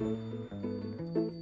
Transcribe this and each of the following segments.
Já,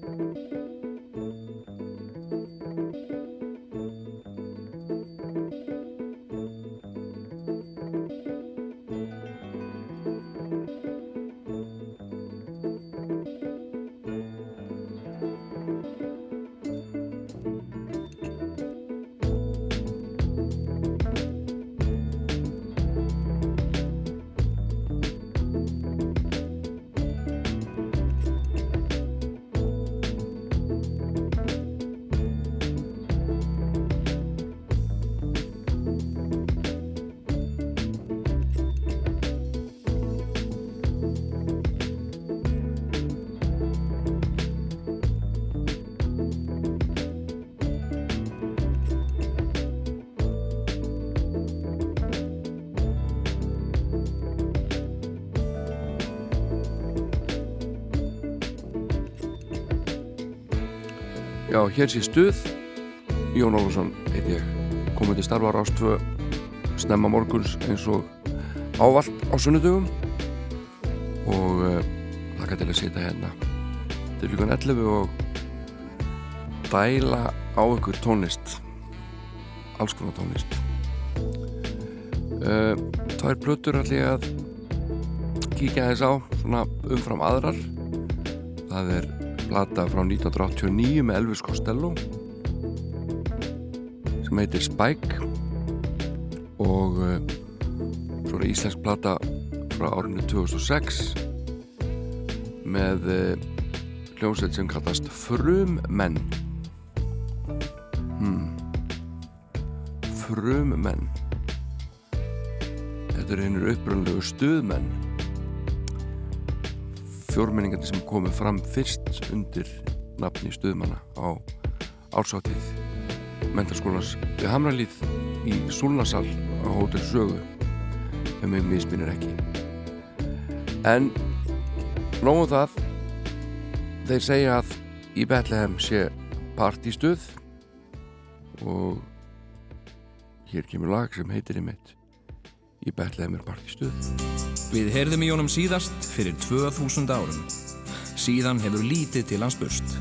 hér sé stuð. Jón Olsson heit ég. Komið til starfa rástvö snemma morguns eins og ávalt á sunnudugum og uh, þakka til að sita hérna til líkan 11 og dæla á ykkur tónlist. Alls konar tónlist. Uh, Það er blöttur allir að kíkja þess á svona umfram aðrar. það plata frá 1989 með Elvis Costello sem heitir Spike og uh, svo er íslensk plata frá árinu 2006 með uh, hljómsveit sem kallast Frummenn. Hmm. Frummenn. Þetta er einur uppröndlegu stuðmenn fjórmenningandi sem komið fram fyrst undir nafni stuðmanna á ársáttíð mentarskólans við Hamralíð í Súlnasal á Hótel Sögu ef mig misminir ekki. En nógum það. Þeir segja að í Betlehem sé partístuð og hér kemur lag sem heitir í mitt í Betlehem er partístuð Við heyrðum í honum síðast fyrir 2000 árum. Síðan hefur lítið til hans burst.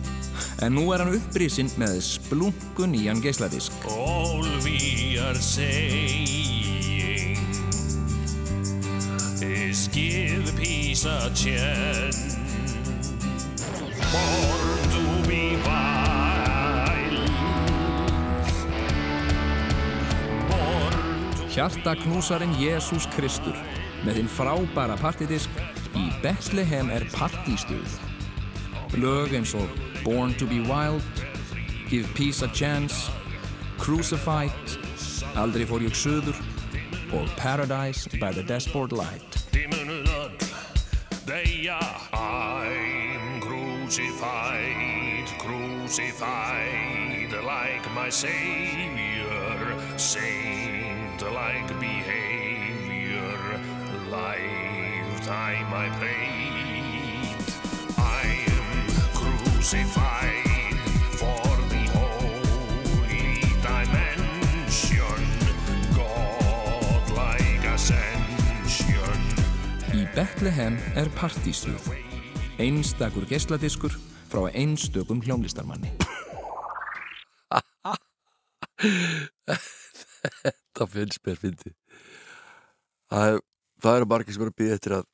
En nú er hann upprísinn með splunkun í hann geisladisk. All we are saying is give peace a chance. Hjartaknúsarinn Jésús Kristur með þinn frábæra partidisk í Bethlehem er partístuð. Lög eins og Born to be Wild, Give Peace a Chance, Crucified, Aldrei fór ég söður og Paradise by the Dashboard Light. Demonur deyja I'm crucified, crucified like my savior saint-like behavior lifetime I prayed I am crucified for the holy dimension God-like ascension Í Bethlehem er partístuð. Einstakur geisladiskur frá einstökum hljómlistarmanni. Þetta finnst mér fyndi það, það eru margir sem eru að býða eftir að,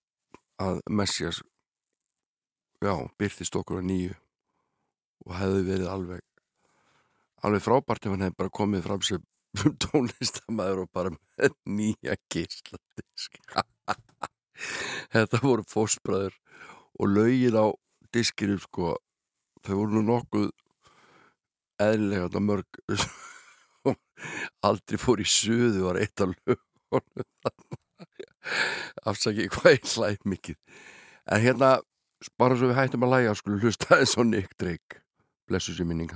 að Messias já, byrtist okkur á nýju og hefði verið alveg alveg frábært ef hann hefði bara komið fram sem tónlistamæður og bara með nýja gísladisk þetta voru fósbræður og lögin á diskinu sko. Þau voru nú nokkuð eðlilega mörg aldrei fór í suðu var eitt af lögunum. Afsaki hvað ég hlæð mikið. En hérna bara svo við hættum að læga skulum hlusta eins og Nick Drake. Blessu sér minning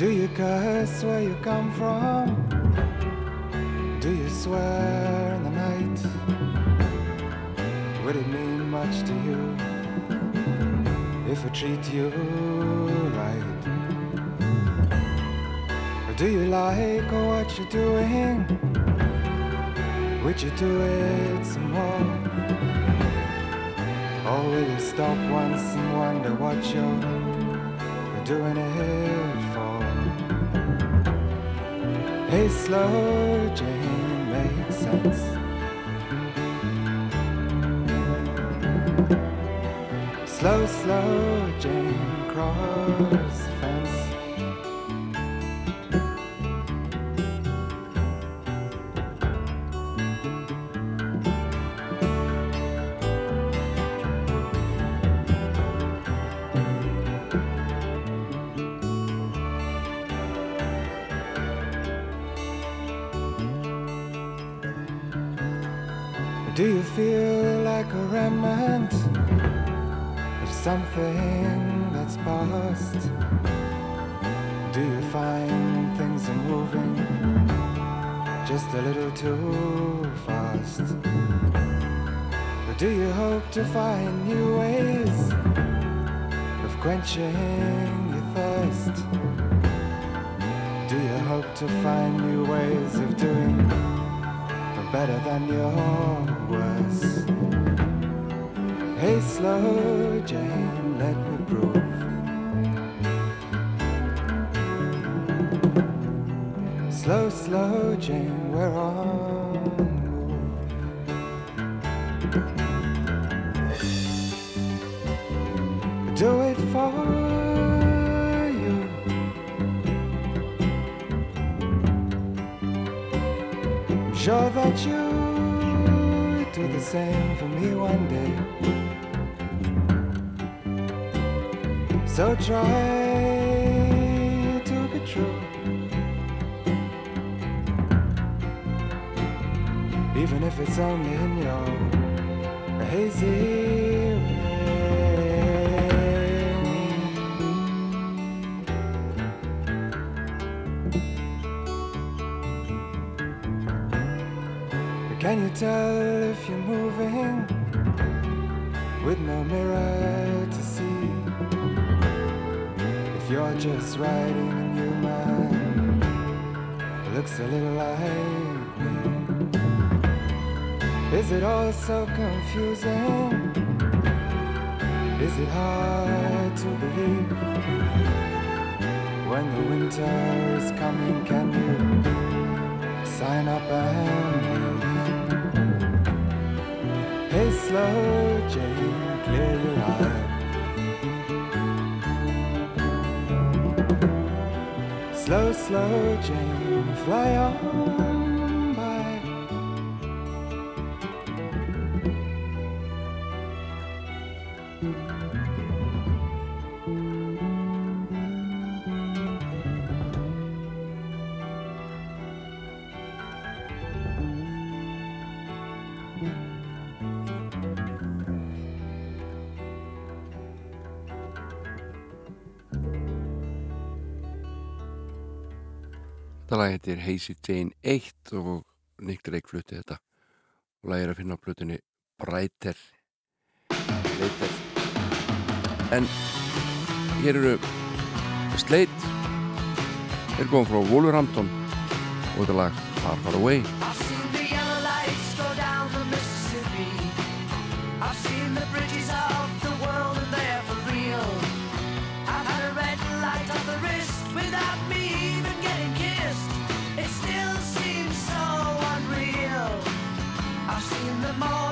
Do you curse where you come from? Do you swear in the night? Would it mean much to you if I treat you right? Or do you like what you're doing? Would you do it some more? Or will you stop once and wonder what you're doing it a slow Jane, makes sense. Slow, slow Jane, cross. Just a little too fast? Or do you hope to find new ways of quenching your thirst? Do you hope to find new ways of doing better than your worst? Hey, slow Jane, let Slow, slow Jane, we're on the move. Do it for you. I'm sure that you do the same for me one day. So try Even if it's only in your hazy Can you tell if you're moving with no mirror to see? If you're just riding new man who looks a little like. Is it all so confusing? Is it hard to believe? When the winter is coming, can you sign up and leave? Hey, slow Jane, clear your eye. Slow, slow Jane, fly on heitir Hazy Jane 1 og Nick Drake flutti þetta. Og lagið er að finna á plutunni Brighter Later en hér eru Slate er góðan frá Wolverhampton. Og þetta lag Far Far Away. I've seen the yellow lights go down the Mississippi. I've seen the bridges of the morning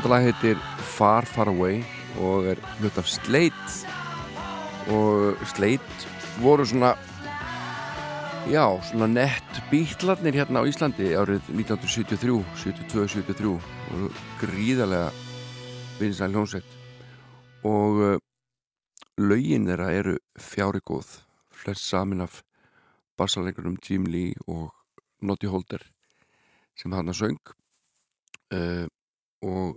Þetta lag heitir Far Far Away og er hlut af Slate. Og Slate voru svona já, svona nett bítlarnir hérna á Íslandi árið 1973 72-73 og gríðarlega vinsæl hljómsveit. Og uh, lögin þeirra eru fjári góð flest samin af bassalegurum Jim Lee og Noddy Holder sem hann að söng. Uh, og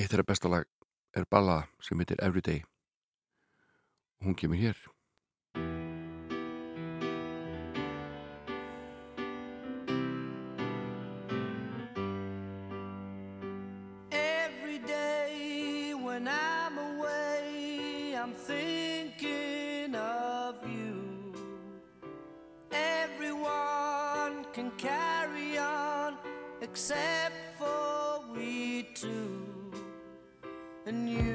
eitt þeirra besta lag er ballada sem heitir Everyday og hún kemur hér Every day when I'm away, I'm thinking of you. Everyone can carry on except And you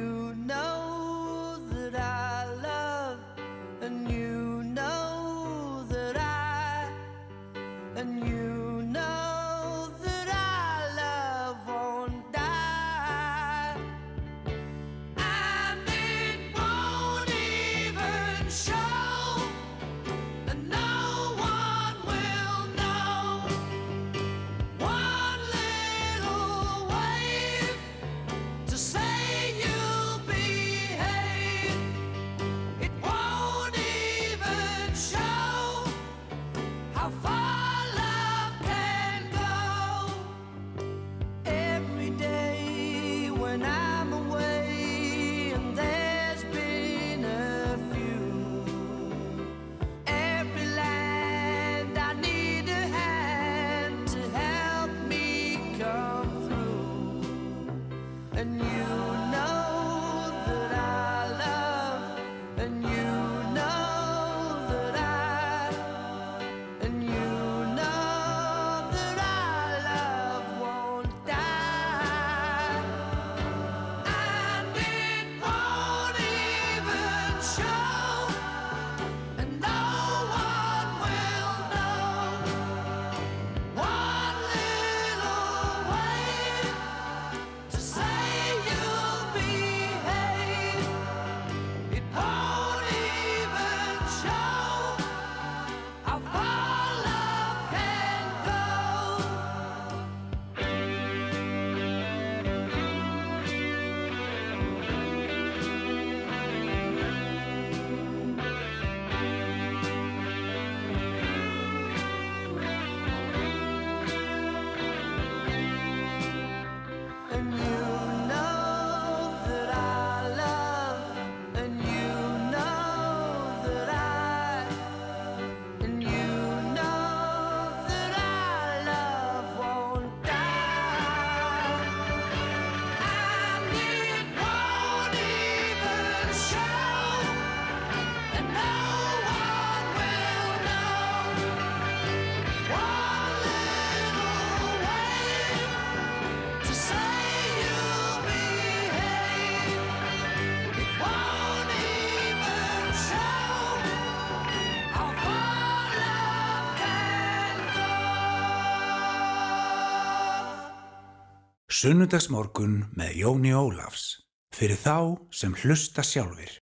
Sunnudagsmorgun með Jóni Ólafs fyrir þá sem hlusta sjálfir.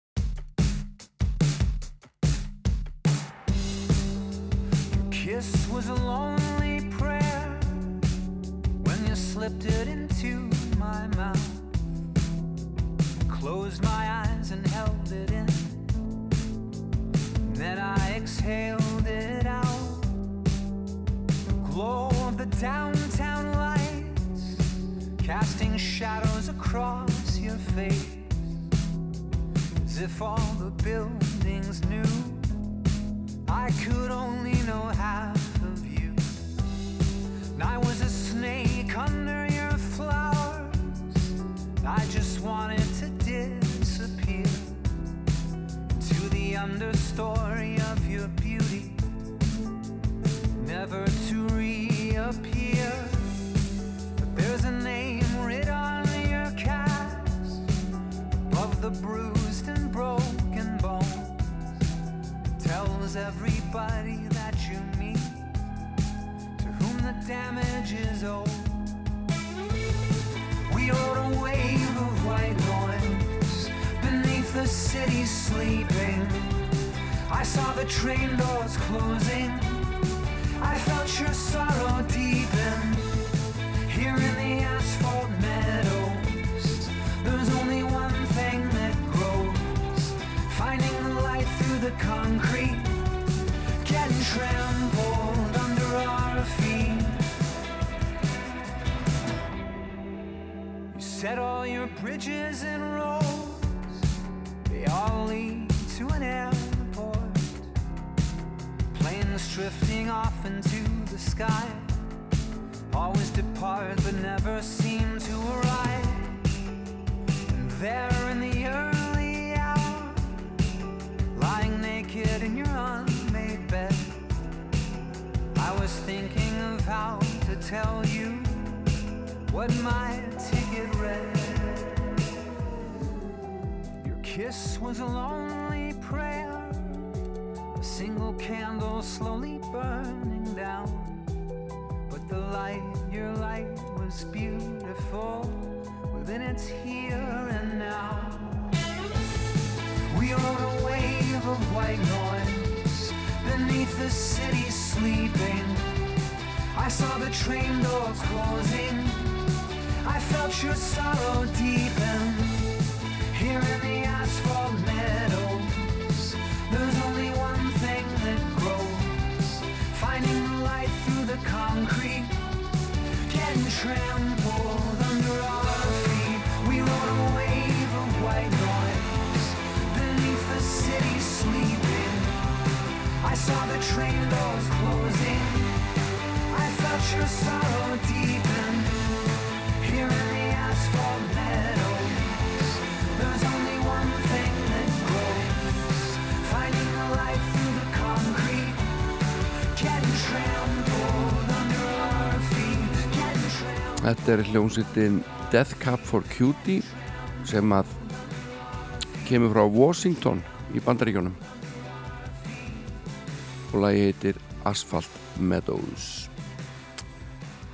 kiss was a lonely prayer when you slipped it into my mouth. Closed my eyes and held it in. Then I exhaled it out. Glow of the lights casting shadows across your face. As if all the buildings knew I could only know half of you. And I was a snake under your flowers. I just wanted to disappear to the understory of your beauty, never the bruised and broken bones tells everybody that you meet to whom the damage is owed. We rode a wave of white noise beneath the city sleeping. I saw the train doors closing. I felt your sorrow deepen. Hearing concrete, getting trampled under our feet. You set all your bridges and roads, they all lead to an airport. Planes drifting off into the sky, always depart but never seem to arrive. And there in the early in your unmade bed, I was thinking of how to tell you what my ticket read. Your kiss was a lonely prayer, a single candle slowly burning down. But the light, your light was beautiful within its here and now. We rode a wave of white noise beneath the city sleeping. I saw the train doors closing. I felt your sorrow deepen. Here in the asphalt meadows, there's only one thing that grows. Finding the light through the concrete, getting trampled I saw the train doors closing. I felt your sorrow deepen. Here in the asphalt meadows, there's only one thing that grows. Finding the light through the concrete, getting trampled under our feet, getting trampled. Þetta er hljómsveitin Death Cab for Cutie sem að kemur frá Washington í Bandaríkjónum og lagi heitir Asphalt Meadows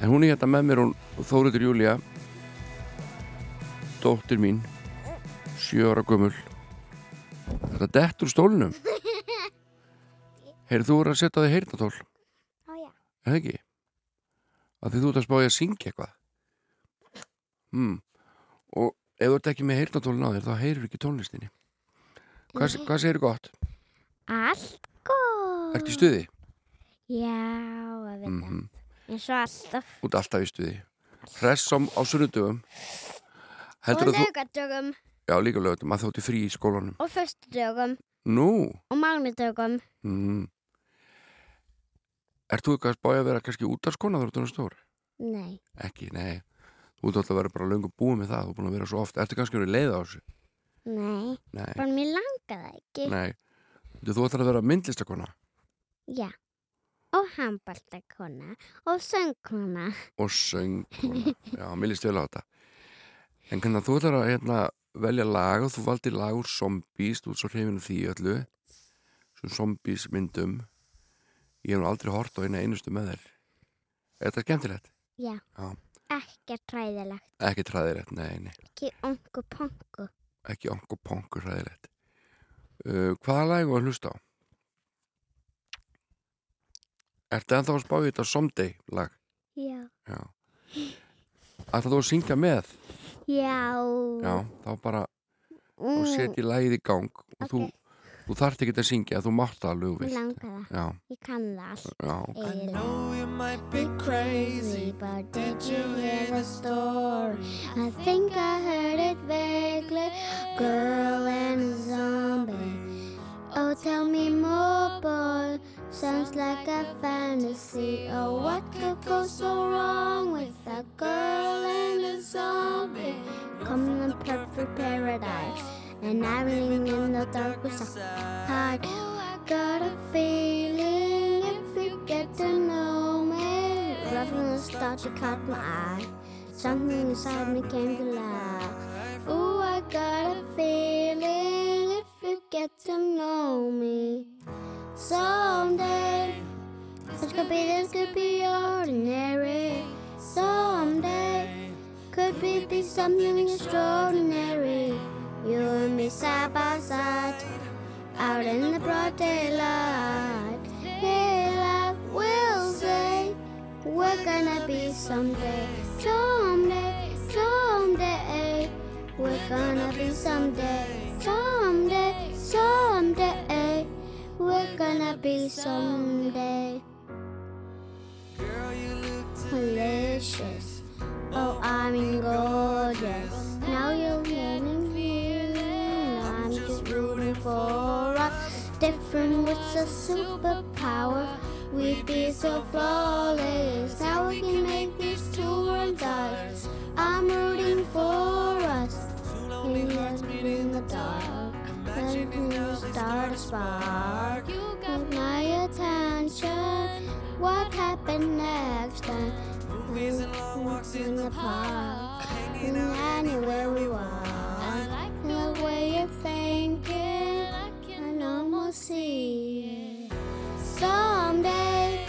en hún er hérna með mér hún Þóriður Júlia dóttir mín sjö ára gömul þetta dett úr stólnum heyrðu þú voru að setja þig heyrnatól það ekki? að því þú ert að spáði að syngja eitthvað hmm. og ef þú ert ekki með heyrnatólin á þér þá heyrir ekki tónlistinni hvað, hvað segir gott? Allt góð. Ertu í stuði? Já, að vita. Mm Eins og alltaf. Út alltaf í stuði Hress á, á sunnudögum Og laugadögum. Já, líka lögutum að þótti frí í skólanum Og föstudögum. Nú Og mánudögum. mm. Ert þú eitthvað að spája að vera kannski útarskona þegar þú erum stór? Nei. Ekki, nei Þú ert alltaf að vera bara löngu búið með það Þú er búin að vera svo oft Ertu kannski verið leið á þessu? Nei. Nei, Bara mér langaði ekki. nei Þú ætlar að vera myndlistakona Já. Og handbaltakona. Og söngkona. og söngkona Já, mér líst vel á þetta En hvernig þú ætlar að hérna, velja lag og þú valdir lag úr zombies þú ert svo hrifinu því öllu svo zombies myndum Ég hef nú aldrei hort á eina einustu með þér Er þetta skemmtilegt? Já. Já. Ekkert træðilegt. Ekki træðilegt, nei, nei Ekki ongu pongu. Ekki onko ponkur træðilegt uh, Hvaða lag var hlusta á? Ertu ennþá að spá í þetta Someday lag? Já. Já Ætlar þú að syngja með? Já. Já, þá bara Mm. og setji lagið í gang og þú, þú þarft ekki að syngja þú mátt það alveg Mér vilt. langar það. Já, Ég kann það allt. já, Eiginlega. know you might be crazy, but did you hear the story? I think I heard it vaguely. Girl and a zombie. Oh, tell me more, boy. Sounds like a fantasy. Oh, what could go so wrong with a girl and a zombie? Come the perfect paradise. And I'm in the dark with a I Got a feeling if you get to know me. The start, you caught my eye. Something inside me came to life. Ooh, I got a feeling if you get to know me. Someday, this could be, this could be ordinary. Someday, could be, be something extraordinary. You and me side by side, out in the broad daylight. Life will say, we're gonna be someday, someday, someday. We're gonna be someday, someday, someday. Be someday. Delicious. Oh, I mean gorgeous. Now you're getting feeling. I'm just rooting for us. Different with a superpower. We'd be so flawless. How we can make these two worlds ours. I'm rooting for us. We just meet in the dark. Letting you start a spark. My attention. What happened next time? Movies and long walks in the park. Hanging out anywhere we want. I like The way you're thinking, I can almost see it. Someday,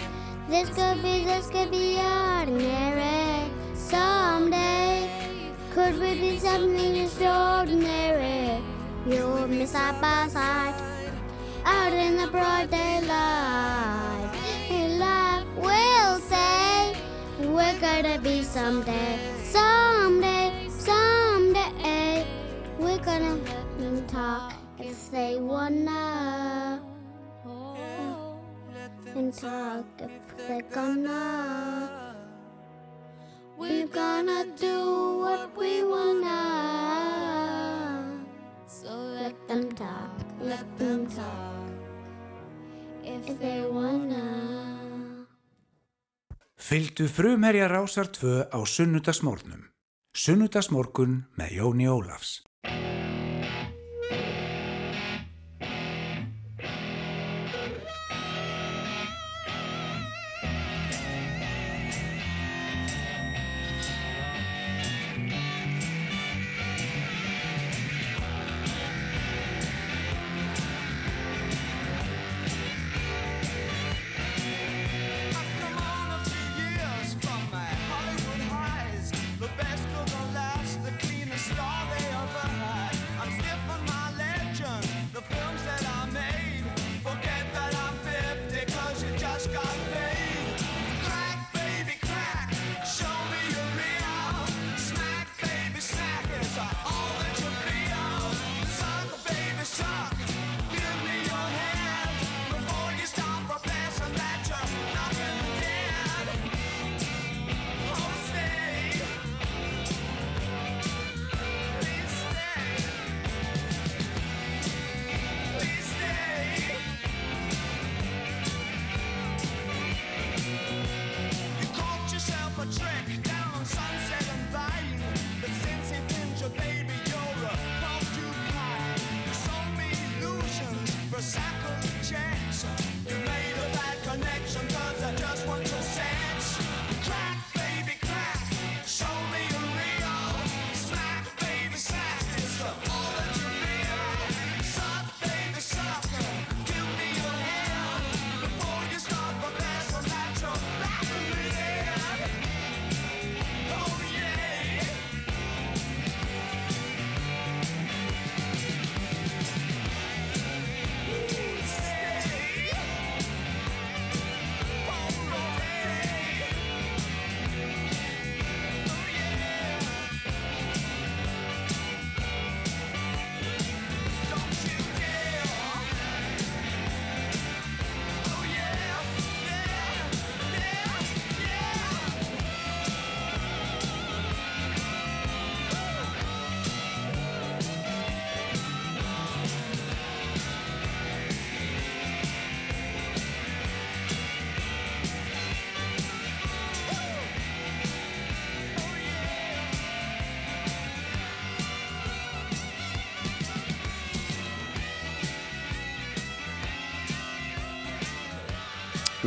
this could be, this could be ordinary. Someday, could we be something extraordinary? You and me side by side, out in the broad daylight. And will say, we're gonna be someday, someday, someday. We're gonna let them talk if they wanna. And talk if they're gonna. We're gonna do what we wanna. So let them talk, let them talk. If they wanna. Fylgdu frumherja rásar 2 á sunnudagsmórnum. Sunnudagsmorgun með Jóni Ólafs.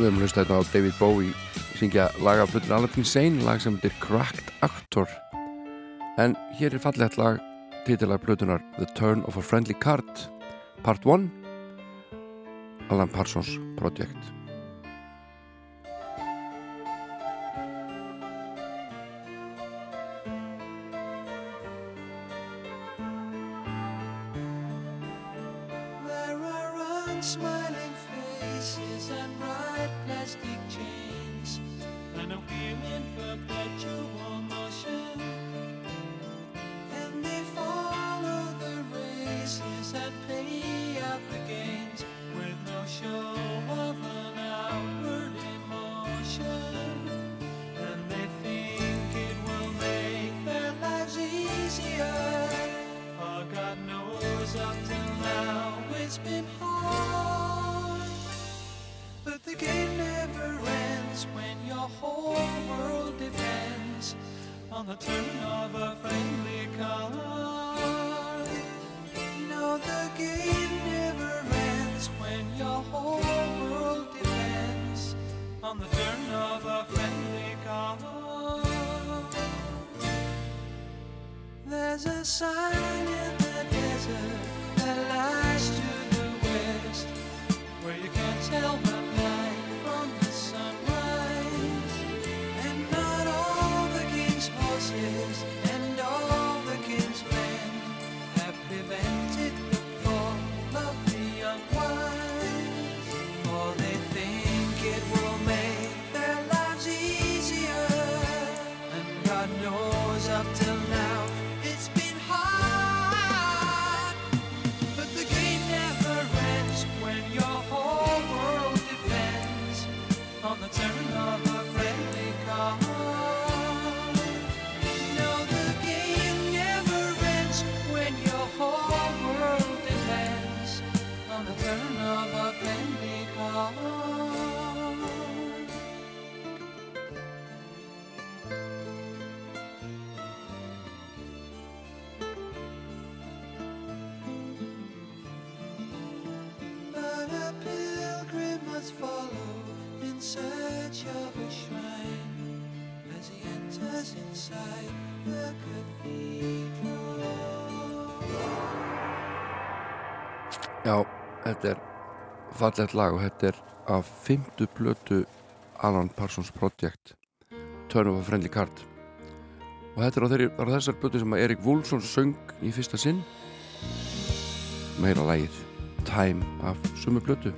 Við erum hlustað þetta á David Bowie syngja lag af hlutin Aladdin Sane lag sem heitir Cracked Actor. En hér er fallegt lag titilar hlutunar The Turn of a Friendly Card Part 1 Alan Parsons Project Já, þetta er fallegt lag og þetta er af fymtu blötu Alan Parsons Project Turn of a Friendly Card. Og þetta er á, þeirri, á þessar blötu sem Erik Wulfsson söng í fyrsta sinn. Meira lægið Time af sumu blötu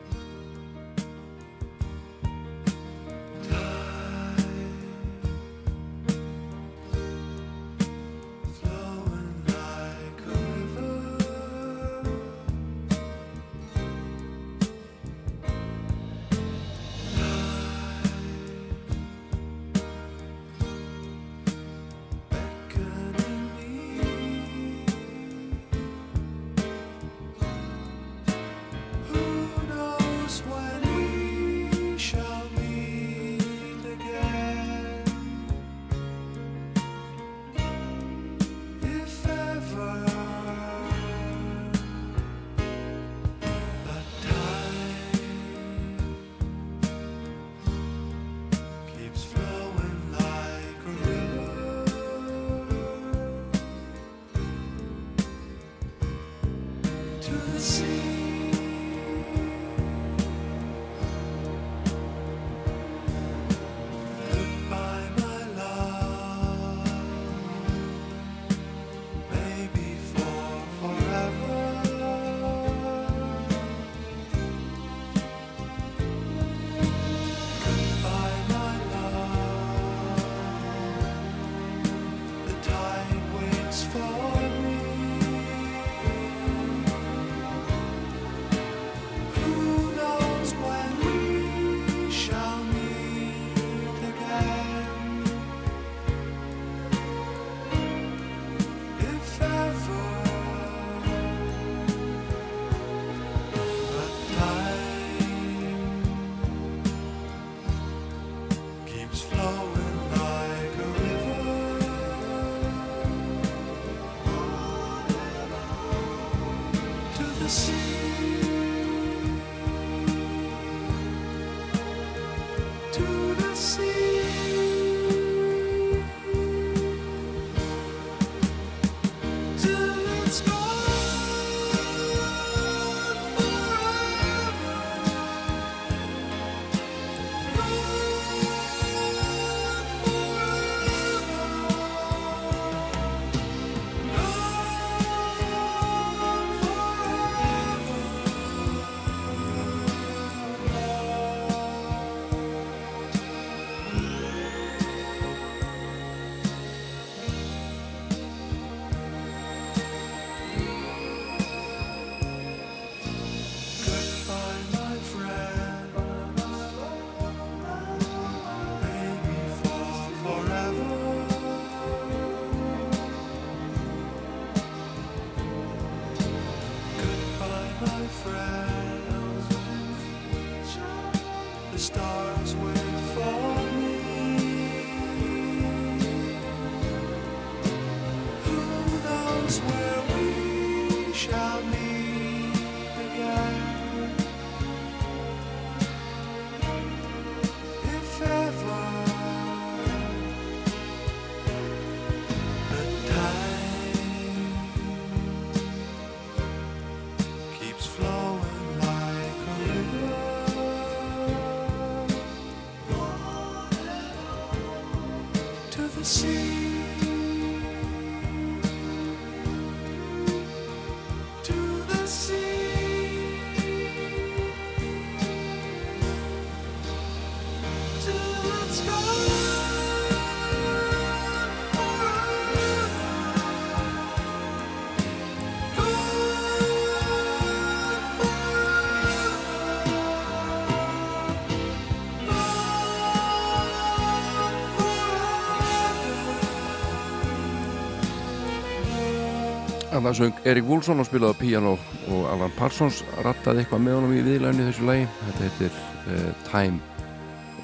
Annað söng Erik Wúlsson og spilaði piano og Alan Parsons rattaði eitthvað með honum í viðlæðinu þessu lagi. Þetta heitir uh, Time.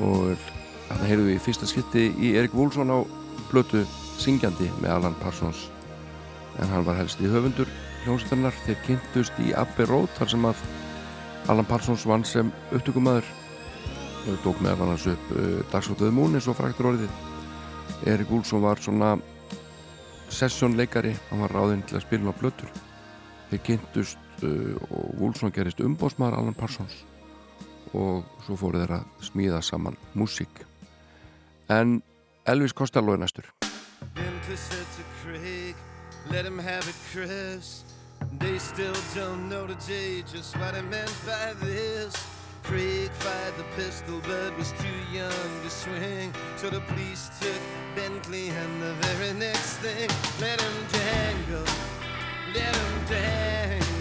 Og þarna heyrðum við fyrsta skipti í Erik Wúlsson á blötu syngjandi með Alan Parsons. En hann var helst í höfundur hljómsveitarnar þeir kynntust í Abbey Road þar sem að Alan Parsons vann sem upptökumæður og tók meðal annars upp uh, Dagsóttuðu Múni svo fræktur orðið. Erik Wúlsson var svona sessjónleikari, hann var ráðinn til að spila á blötur þeir kynntust uh, og Wúlsson gerist umbósmaður Alan Parsons og svo fóru þeir að smíða saman músík en Elvis Costello er næstur let him have it, Chris. They still don't know today just what he meant by this. Craig fired the pistol but was too young to swing. So the police took Bentley and the very next thing, let him dangle, let him dangle.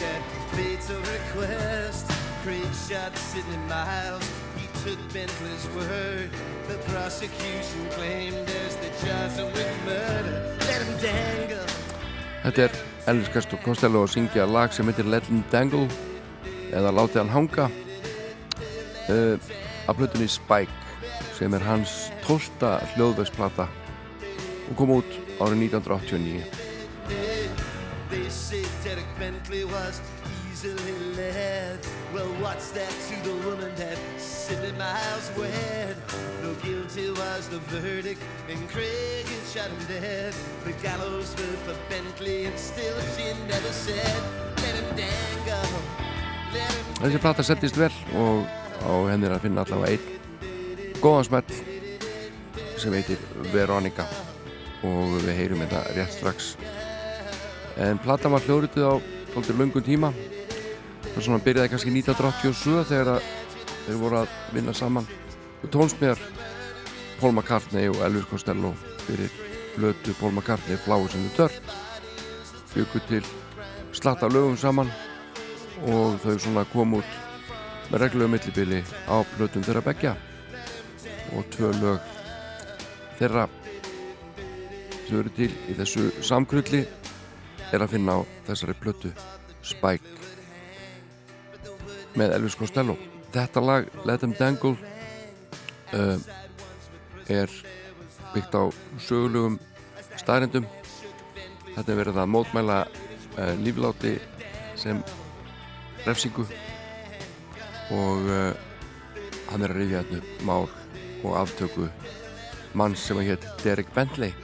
That fatal request. Craig shot Sidney Miles, he took Bentley's word. The prosecution claimed there's the charge with murder. Let him dangle. Þetta er Elvis Costello að syngja lag sem heitir Let Him Dangle eða Látið hann hanga uh, af plötunni Spike sem er hans tólta hljóðvegsplata og kom út árið 1989 They say Derek Bentley was easily led. Well, what's that to the woman that Sidney Miles wed? No guilty was the verdict, and Craig had shot him dead. The gallows were for Bentley, and still she never said, Let him dangle, Þessi plata settist vel og á henni er að finna allavega einn góðan smett sem heitir Veronica og við heyrum þetta rétt strax en platan var hljóðrituð á tóltir löngun tíma. Er svona byrjaði kannski 1987 þegar þeir voru að vinna saman. Og tónsmjar Paul McCartney og Elvis Costello fyrir blötu Paul McCartney Flowers in the Dirt. Byggu til slatta lögum saman og þau svona kom út með reglulegu millibili á blötum þeirra begja og tvö lög þeirra sem eru til í þessu samkrulli er að finna á þessari blötu Spike með Elvis Costello. Þetta lag Let Them Dangle uh, er byggt á sögulegum staðrindum þetta er verið að mótmæla uh, lífláti sem refsingu og uh, hann er að rifja þetta mál og aftöku mann sem að hétt Derek Bentley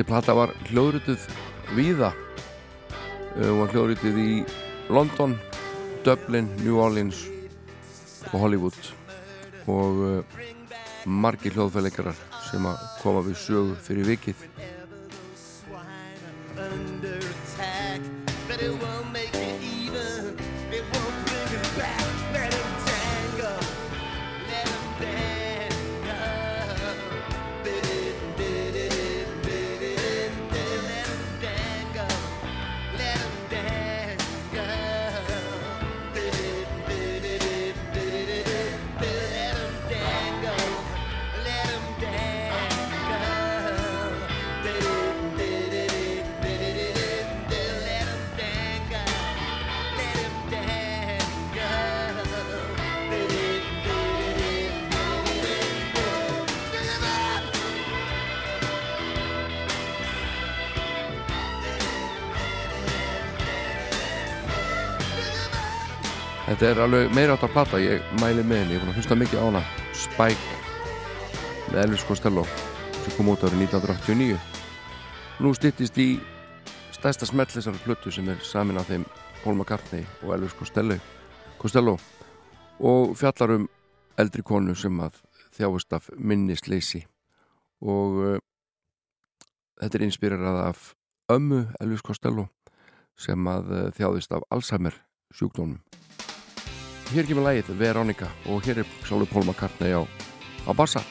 Þessi plata var hljóðrituð víða uh, og var hljóðrituð í London, Dublin, New Orleans og Hollywood. Og uh, margir hljóðfæleikarar sem að koma við sögu fyrir vikið Þetta er alveg meira átt að plata, ég mæli með henni, ég er búin að hlusta mikið á hana. Spike með Elvis Costello sem kom út árið 1989 Nú styttist í stærsta smell þessari plötu sem er samin af þeim Paul McCartney og Elvis Costello, Costello og fjallar um eldri konu sem að þjáist af minnisleysi. Og uh, þetta er inspirerað af ömmu Elvis Costello sem að uh, þjáðist af Alzheimer sjúkdónum Hér kemur lægið Veronica og hér er sjálfur Paul McCartney á, á bassa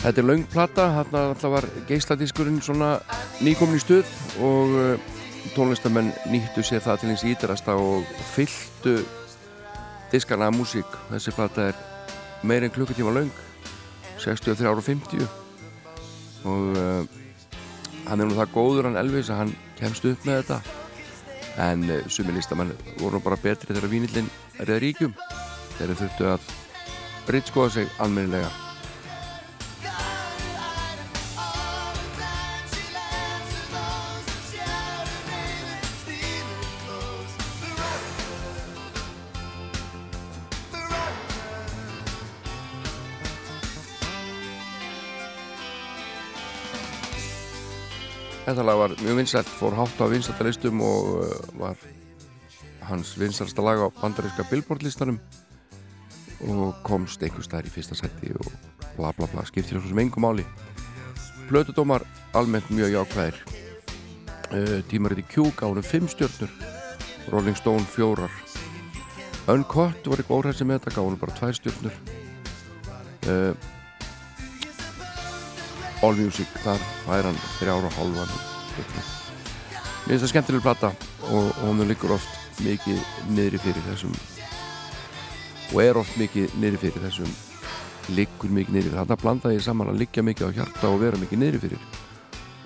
Þetta er laung plata, hérna alltaf var geisladiskurinn svona nýkomin í stuð og uh, tónlistamenn nýttu sér það til eins ídrasta og fylltu diskana af músík. Þessi plata er meir en klukkutíma laung, 63 ára og 50 og uh, hann er nú það góður hann Elvis að hann kemst upp með þetta. En uh, sumi listamenn voru bara betri þegar vínillinn er eða ríkjum. Þeir þurftu að brittskoða sig almennilega Þetta lag var mjög vinsælt, fór hátt á vinsæltalistum og uh, var hans vinsælsta lag á bandaríska billboardlistanum og komst einhvers staðar í fyrsta seti og bla bla bla, skiptir svo sem engum máli. Plötudómar almennt mjög jákvæðir. Uh, Tímariti Q gáðum 5 stjörnur, Rolling Stone 4. Uncut var eitthvað óhæðsum með þetta, gáðum bara 2 stjörnur. Uh, All Music, þar fær hann þrjára hálfan. Mér finnst það skemmtileg plata og, og hún liggur oft mikið niðri fyrir þessum og er oft mikið niðri fyrir þessum liggur mikið niðri fyrir. Þarna blanda ég saman að liggja mikið á hjarta og vera mikið niðri fyrir.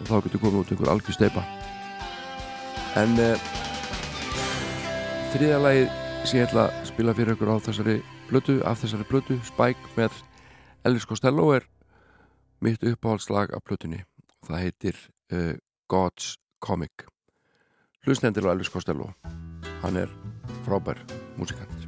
Og þá getur komið út einhver algjör steipa en uh, þriðja lagið sem ég ætla að spila fyrir ykkur á þessari blötu, af þessari blötu Spike með Elvis Costello er mitt uppáhaldslag af plötunni það heitir uh, God's Comic hlusnendir á Elvis Costello hann er frábær músikant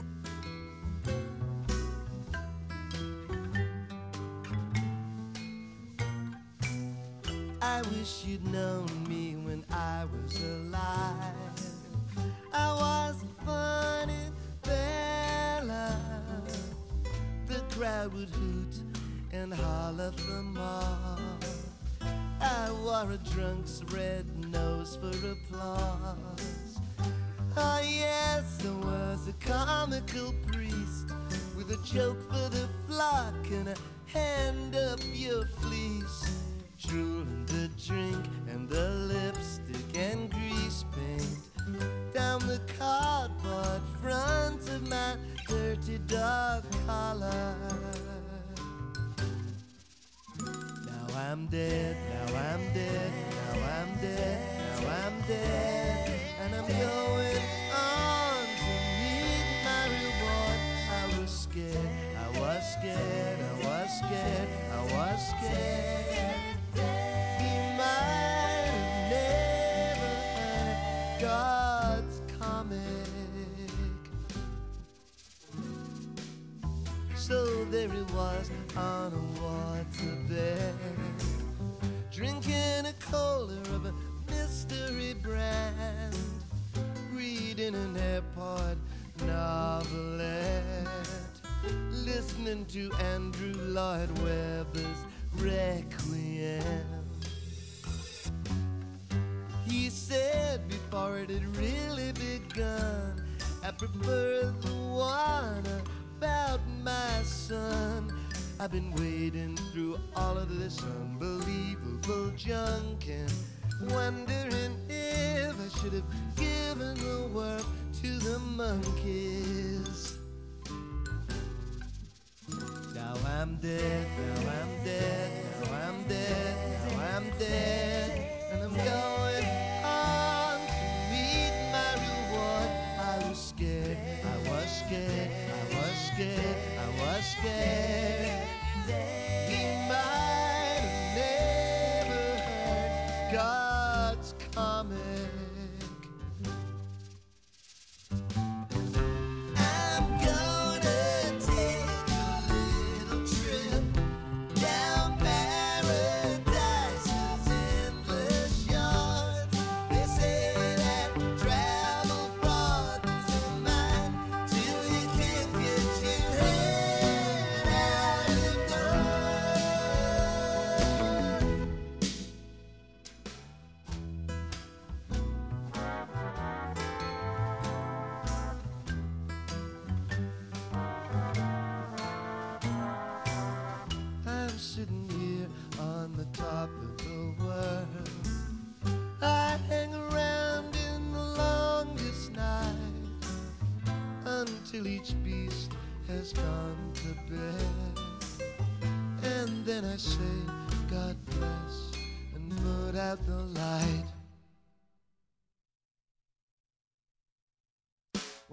I wish you'd known me when I was alive. I was a funny fella. The crowd would hoot and holler the more. I wore a drunk's red nose for applause. Oh yes, I was a comical priest with a joke for the flock and a hand up your fleece. Drooling the drink and the lipstick and grease paint down the cardboard front of my dirty dog collar. I'm dead, now I'm dead, now I'm dead, now I'm dead, and I'm going on to meet my reward. I was scared, I was scared, I was scared, I was scared. He might have never heard God's comic. So there he was on a waterbed, drinking a cola of a mystery brand, reading an airport novelette, listening to Andrew Lloyd Webber's Requiem. He said before it had really begun, I prefer the one about my son. I've been wading through all of this unbelievable junk and wondering if I should have given the world to the monkeys. Now I'm dead, now I'm dead, now I'm dead, now I'm dead, and I'm going on to meet my reward. I was scared, I was scared, I was scared, I was scared.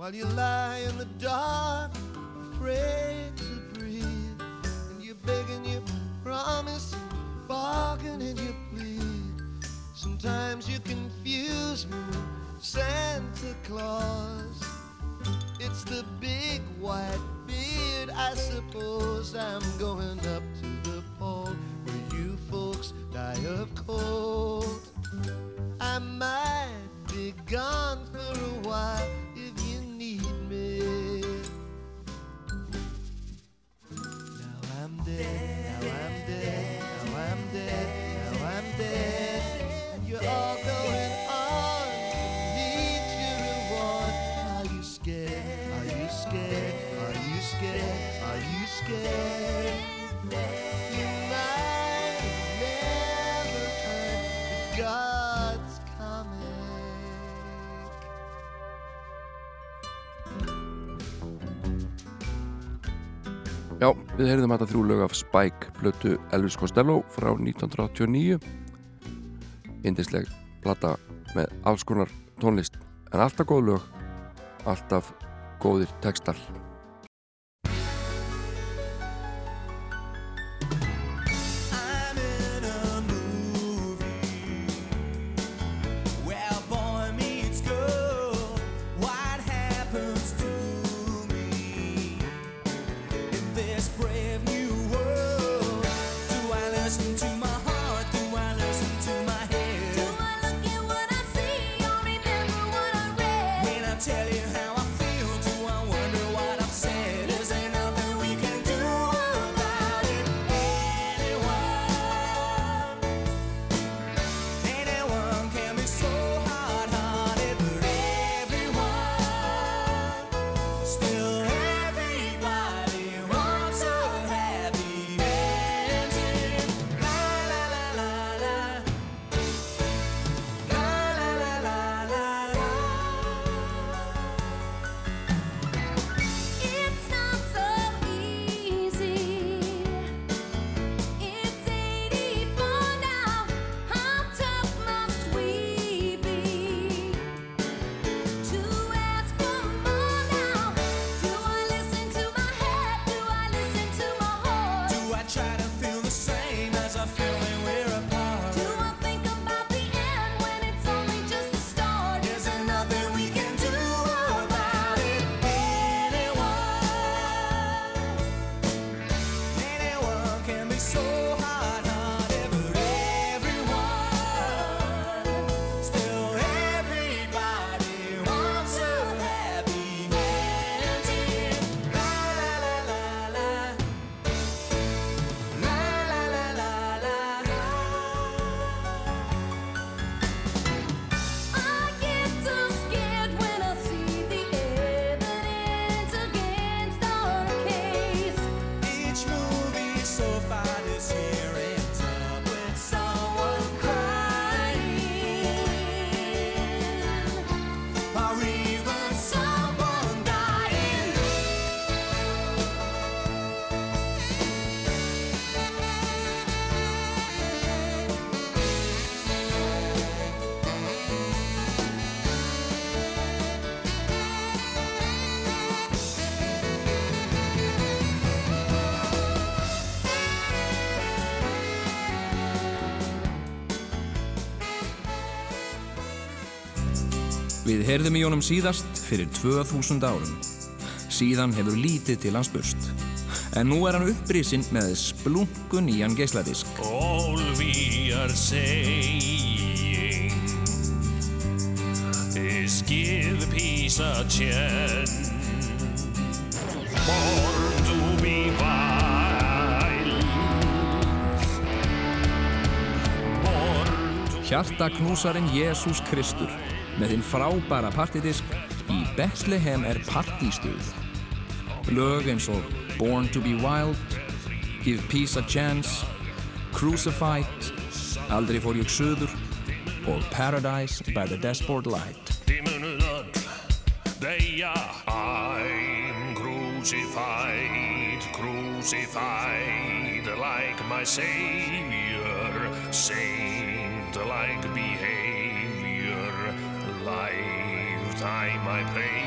While you lie in the dark, afraid to breathe, and you beg and you promise, bargain and you plead. Sometimes you confuse me with Santa Claus. It's the big white beard, I suppose. I'm going up heyrðum þetta þrjú lög af Spike plötu Elvis Costello frá 1989 Indisleg plata með alls konar tónlist en alltaf góð lög alltaf góðir textar Við heyrðum í honum síðast fyrir 2000 árum. Síðan hefur lítið til hans bust. En nú er hann upprisinn með splunkun í hann geisladisk. All we are saying is give peace a chance. Born to be wild. Born to Hjartaknúsarinn Jésús Kristur með þinn frábæra partidisk í Bethlehem er partístuð. Lög eins og Born to be Wild, Give Peace a Chance, Crucified, Aldrei fór ég söður og Paradise by the Dashboard Light. I'm crucified, crucified like my Savior, saint like lifetime I pray.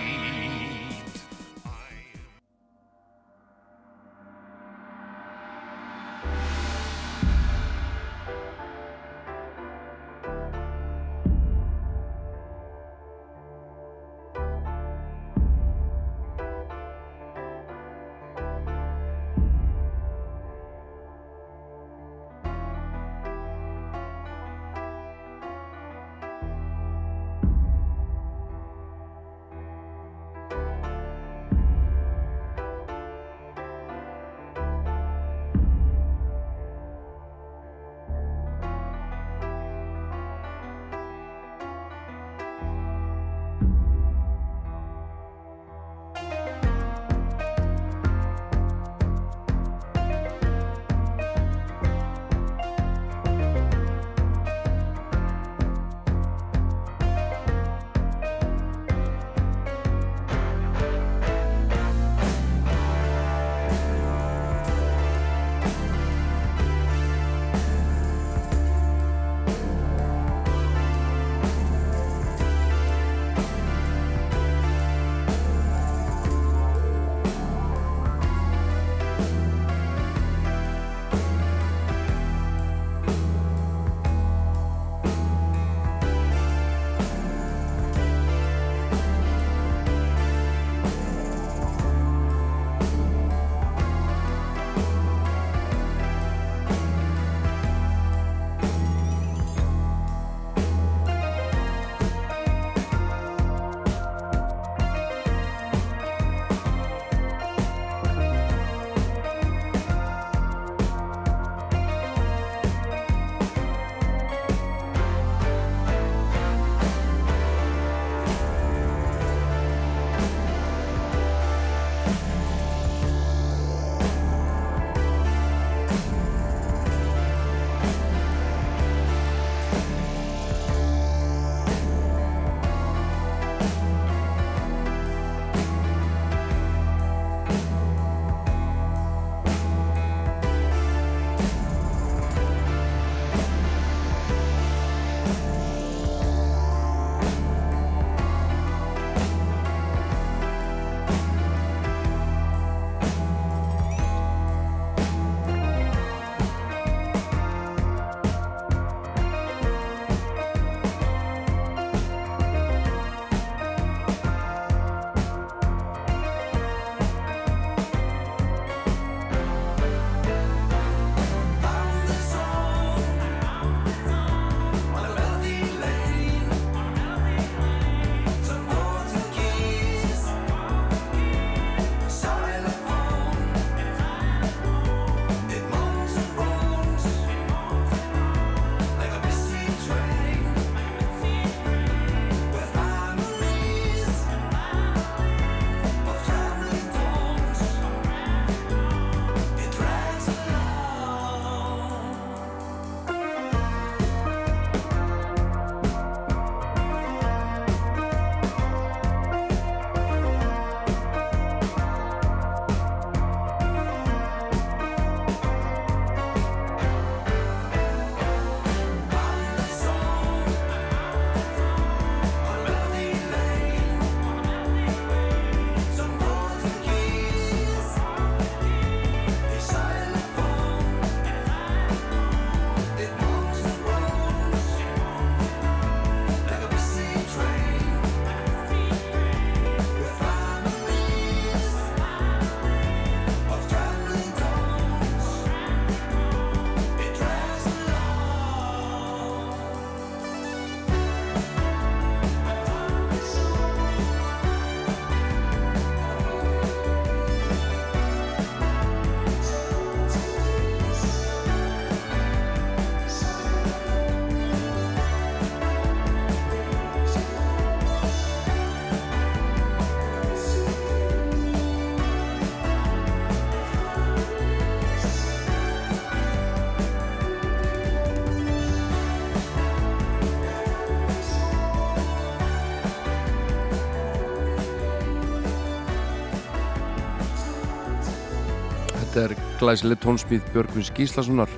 Glæsileg tónsmíð Björgvins Gíslasonar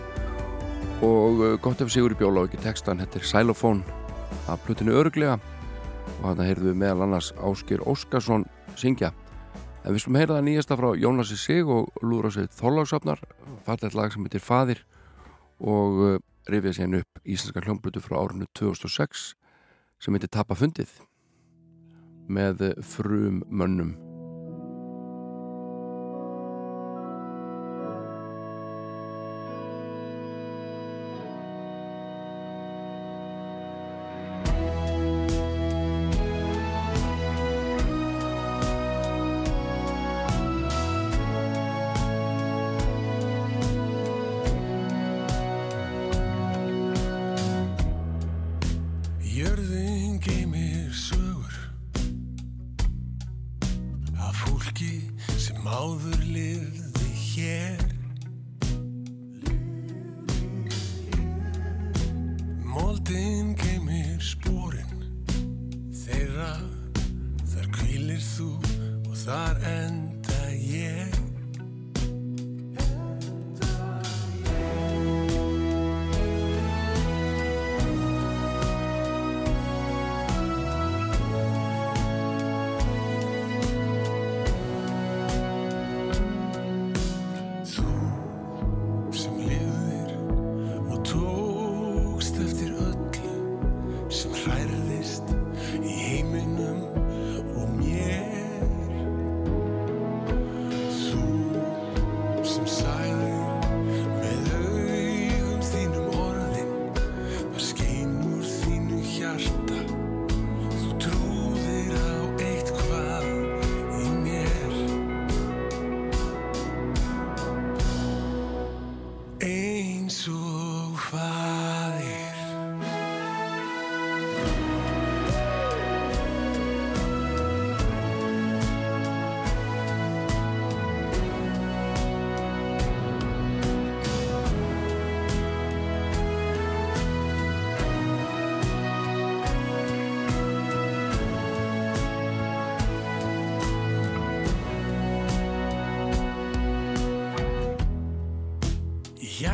og uh, gott ef Sigur Bjóla og ekki textan, þetta er Xylofón af plutinu öruglega og þarna heyrðum við meðal annars Áskir Óskarsson syngja. En við skulum heyra það nýjasta frá Jónasi Sig og lúður á sig þólagsafnar fallet lag sem heitir Fadir og uh, rifið sér upp íslenska hljómblutu frá árinu 2006 sem heitir Tappa fundið með frum mönnum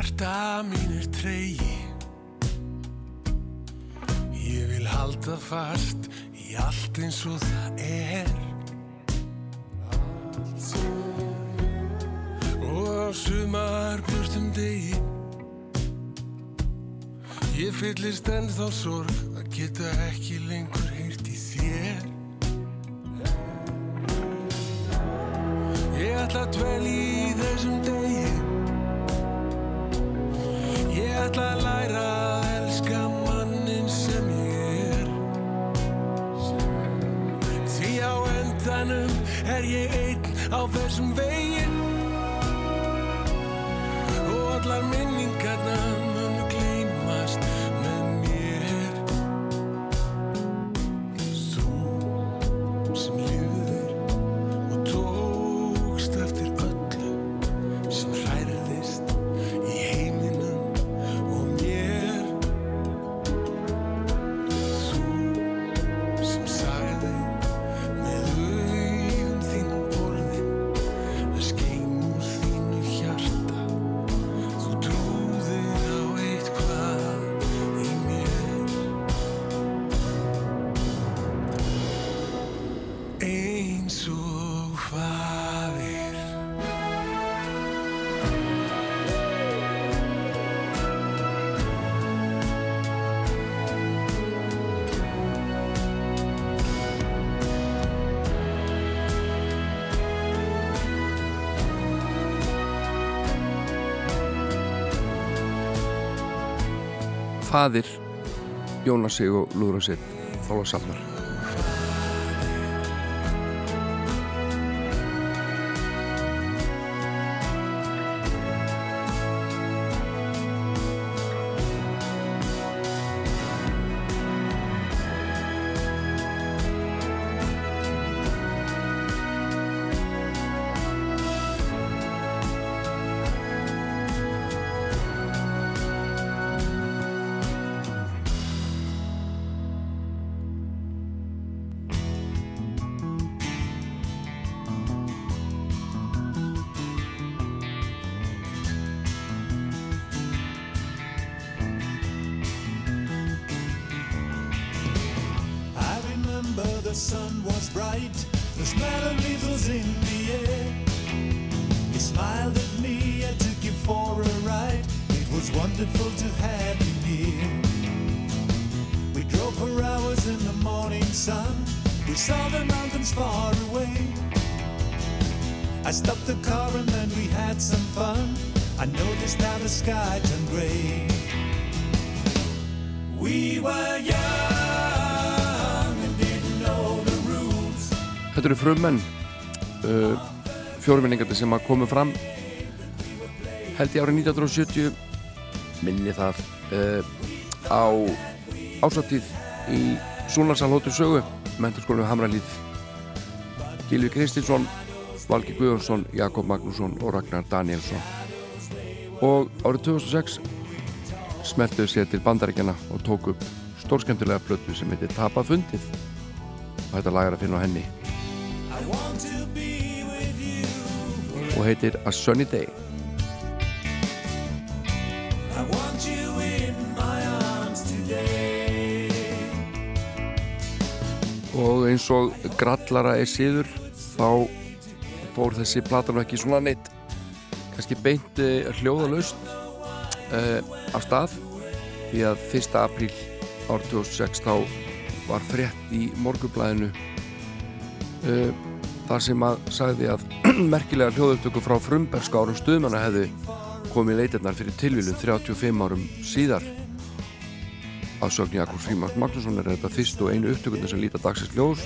Hjarta mín er tregi. Ég vil halda fast í allt eins og það er. Og á sumar björtum degi. Ég fyllist ennþá sorg Fadir Jónas Sig og Lúður á sig Þólasafnar the I stopped the car and then we had some fun. I noticed how the sky turned gray. We were young and didn't know the rules. Þetta eru frummenn uh, fjóruminningandi sem að komu fram held ég árið 1970 minni það uh, á ásattíð í Súnarsalhóttu sögu menturskólinu Hamralíð Gilvi Kristinsson Valgi Guðjónsson, Jakob Magnússon og Ragnar Danielsson. Og árið 2006 smeltuðu sér til bandaríkjana og tók upp stórskemmtilega plötu sem heitir Tapa fundið. Og þetta lag er að finna á henni. Og heitir A Sunny Day. Og eins og grallara er síður þá fór þessi platan nú ekki svona neitt kannski beint uh, hljóðalaust uh, af stað því að 1. apríl árið 2006 þá var frétt í morgublæðinu uh, þar sem að sagði að merkilega hljóðupptöku frá frumberska árum stuðmanna hefði komið leitirnar fyrir tilvílun 35 árum síðar að sögni Jakobs Frímans Magnússon er þetta fyrst og einu upptökundin sem líta dagsins ljós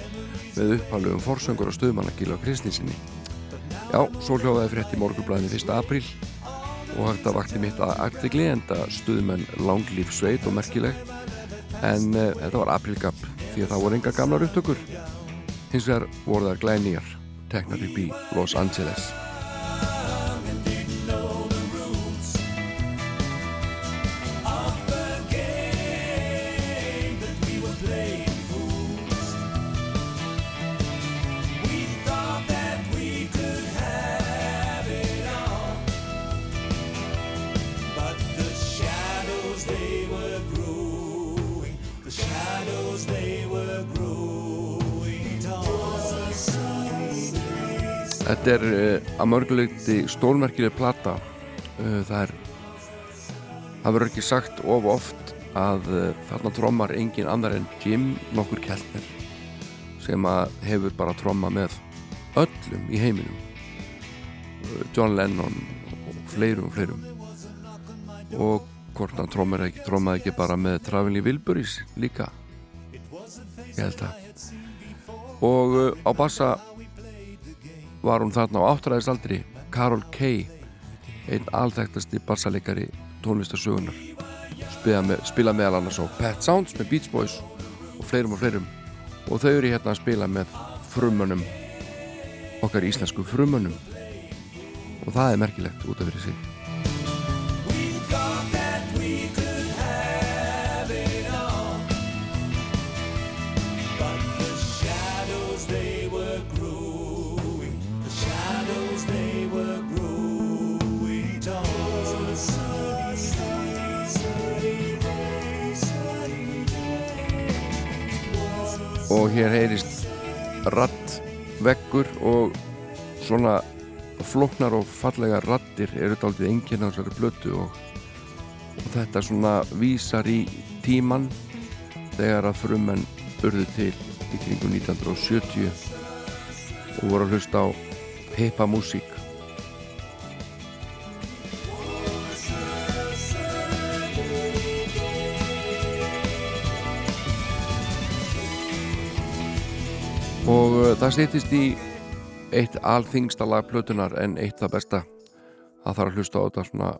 með upphaldugum forsöngur og stuðmanna Gila Kristinsinni Já, svo hljóðaði frétt í morgublæðinu 1. apríl og þetta vakti mitt að artikli enda stuðmenn langlíf sveit og merkileg en uh, þetta var aprílgap því að það voru enga gamlar upptökur hins vegar voru þær glænýjar teknar upp í Los Angeles Þetta er uh, að mörguleiti stólmerkileg plata. Uh, það er það verður ekki sagt of oft að uh, þarna trommar engin annar en Jim nokkur Keltner sem að hefur bara tromma með öllum í heiminum. John Lennon og fleirum og fleirum. Og hvort hann trommar ekki trommaði ekki bara með Traveling Wilburys líka? Ég held það. Og á bassa var hún þarna á áttræðisaldri Karol Kay einn alþægtasti bassalegari tónlistarsögunar spila, með, spila meðal annars á Pet Sounds með Beach Boys og fleirum og fleirum. Og þau eru hérna að spila með frumunum okkar íslensku frumunum og það er merkilegt út af fyrir sig og hér heyrist ratt veggur og svona flóknar og fallega rattir eru daldið enginn á þessari blötu og, og þetta svona vísar í tíman þegar að frumenn urðu til í kringum 1970 og voru að hlusta á hippa það stýttist í eitt alþingsta lag plötunar en eitt það besta það þarf að hlusta á þetta svona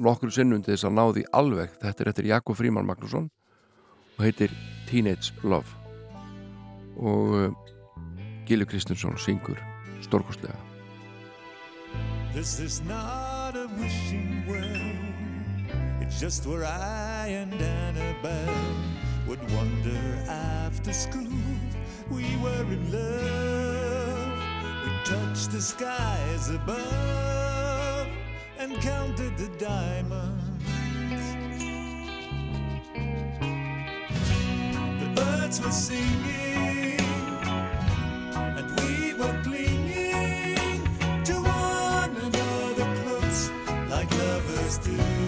nokkru sinnum til þess að ná því alveg þetta er eftir Jakob Fríman Magnússon og heitir Teenage Love og uh, Gili Kristinsson syngur stórkostlega This is not a wishing well. It's just where I and Annabelle would wander after school. We were in love. We touched the skies above and counted the diamonds. The birds were singing and we were clinging to one another close like lovers do.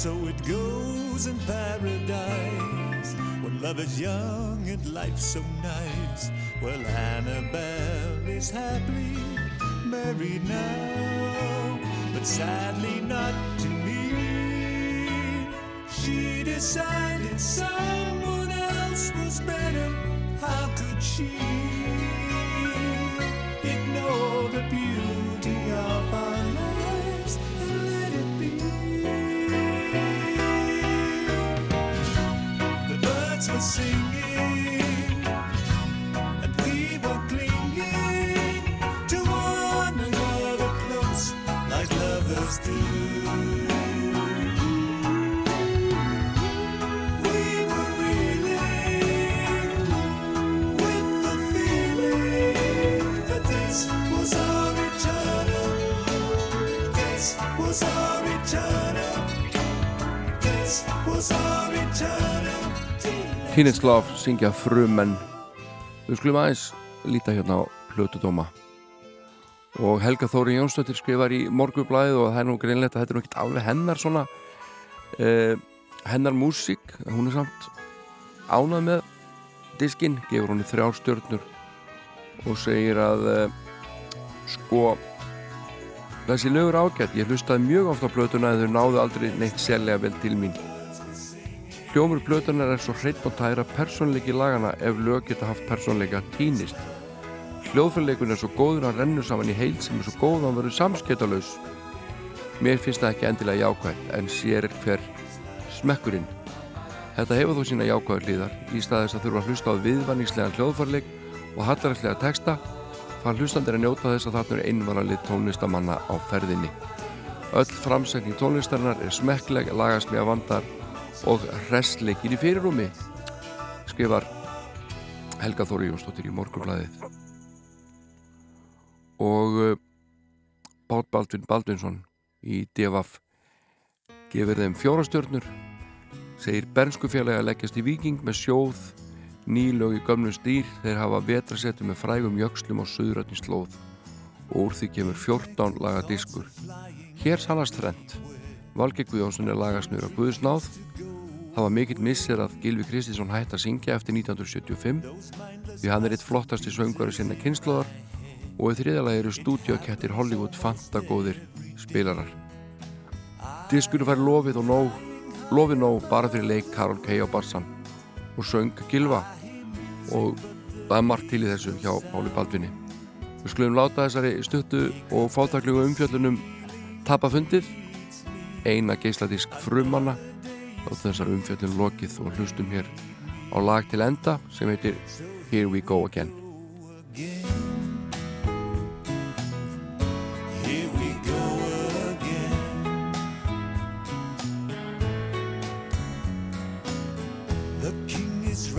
So it goes in paradise when love is young and life's so nice. Well, Annabelle is happily married now, but sadly not to me. She decided someone else was better. How could she ignore the beauty Teenage Love syngja frumenn við skulum aðeins líta hérna á hlutudóma og Helga Þóri Jónsdóttir skrifar í morgublaðið og það er nú greinlegt að þetta er nú ekkert alveg hennar svona uh, hennar músík. Hún er samt ánað með diskinn, gefur hún í þrjár stjörnur og segir að uh, sko þessi lögur ágætt, ég hlustaði mjög oft á blötuna en þau náðu aldrei neitt sérlega vel til mín. Hljómur blötunar er svo hreitt og tæra persónleiki lagana ef lög geta haft persónleika týnist. Hljóðfyrleikun er svo góður að rennu saman í heild sem er svo góð hann verður samsketalaus. Mér finnst það ekki endilega jákvægt en sér er hver smekkurinn. Þetta hefur þó sína jákvæður líðar í staðis að þurfa að hlusta á viðvanningslegan hljóðfyrleik og hallaræslega texta fann hlustandir að njóta þess að þarna er einvaralið tónlistamanna á ferðinni. Öll framsækning tónlistarinnar er smekkleg, lagaslega vandar og hressleikir í fyrirrúmi skrifar Helga Þóri Jónsdóttir í morgunblæðið og Bát Baldvin Baldvinsson í DFF gefur þeim fjórastjörnur segir Bernskufélagi að leggjast í viking með sjóð nýlög í gömnum stýr þeir hafa vetrasettu með frægum jökslum á söðröttin slóð. Og úr því kemur 14 laga diskur hér salast þrend Valgeir Guðjónsson er lagasnur á Guðsnáð. Það var mikill missir að Gilvi Kristinsson hætti að syngja eftir 1975 því hann er eitt flottasti söngvari sinna kynnslóðar og í þriðalagi eru stúdíokettir Hollywood fantagóðir spilarar. Diskunum fær lofið og nóg, lofið nóg bara fyrir leik Karol K. á Barsan og söng Gilva og það er margt til í þessu hjá Páli Baldvinni. Við skulum láta þessari stuttu og fátaklugu umfjöllunum tapafundið, eina geisladisk frumanna og þessar umfjöldin lokið og hlustum hér á lag til enda sem heitir Here We Go Again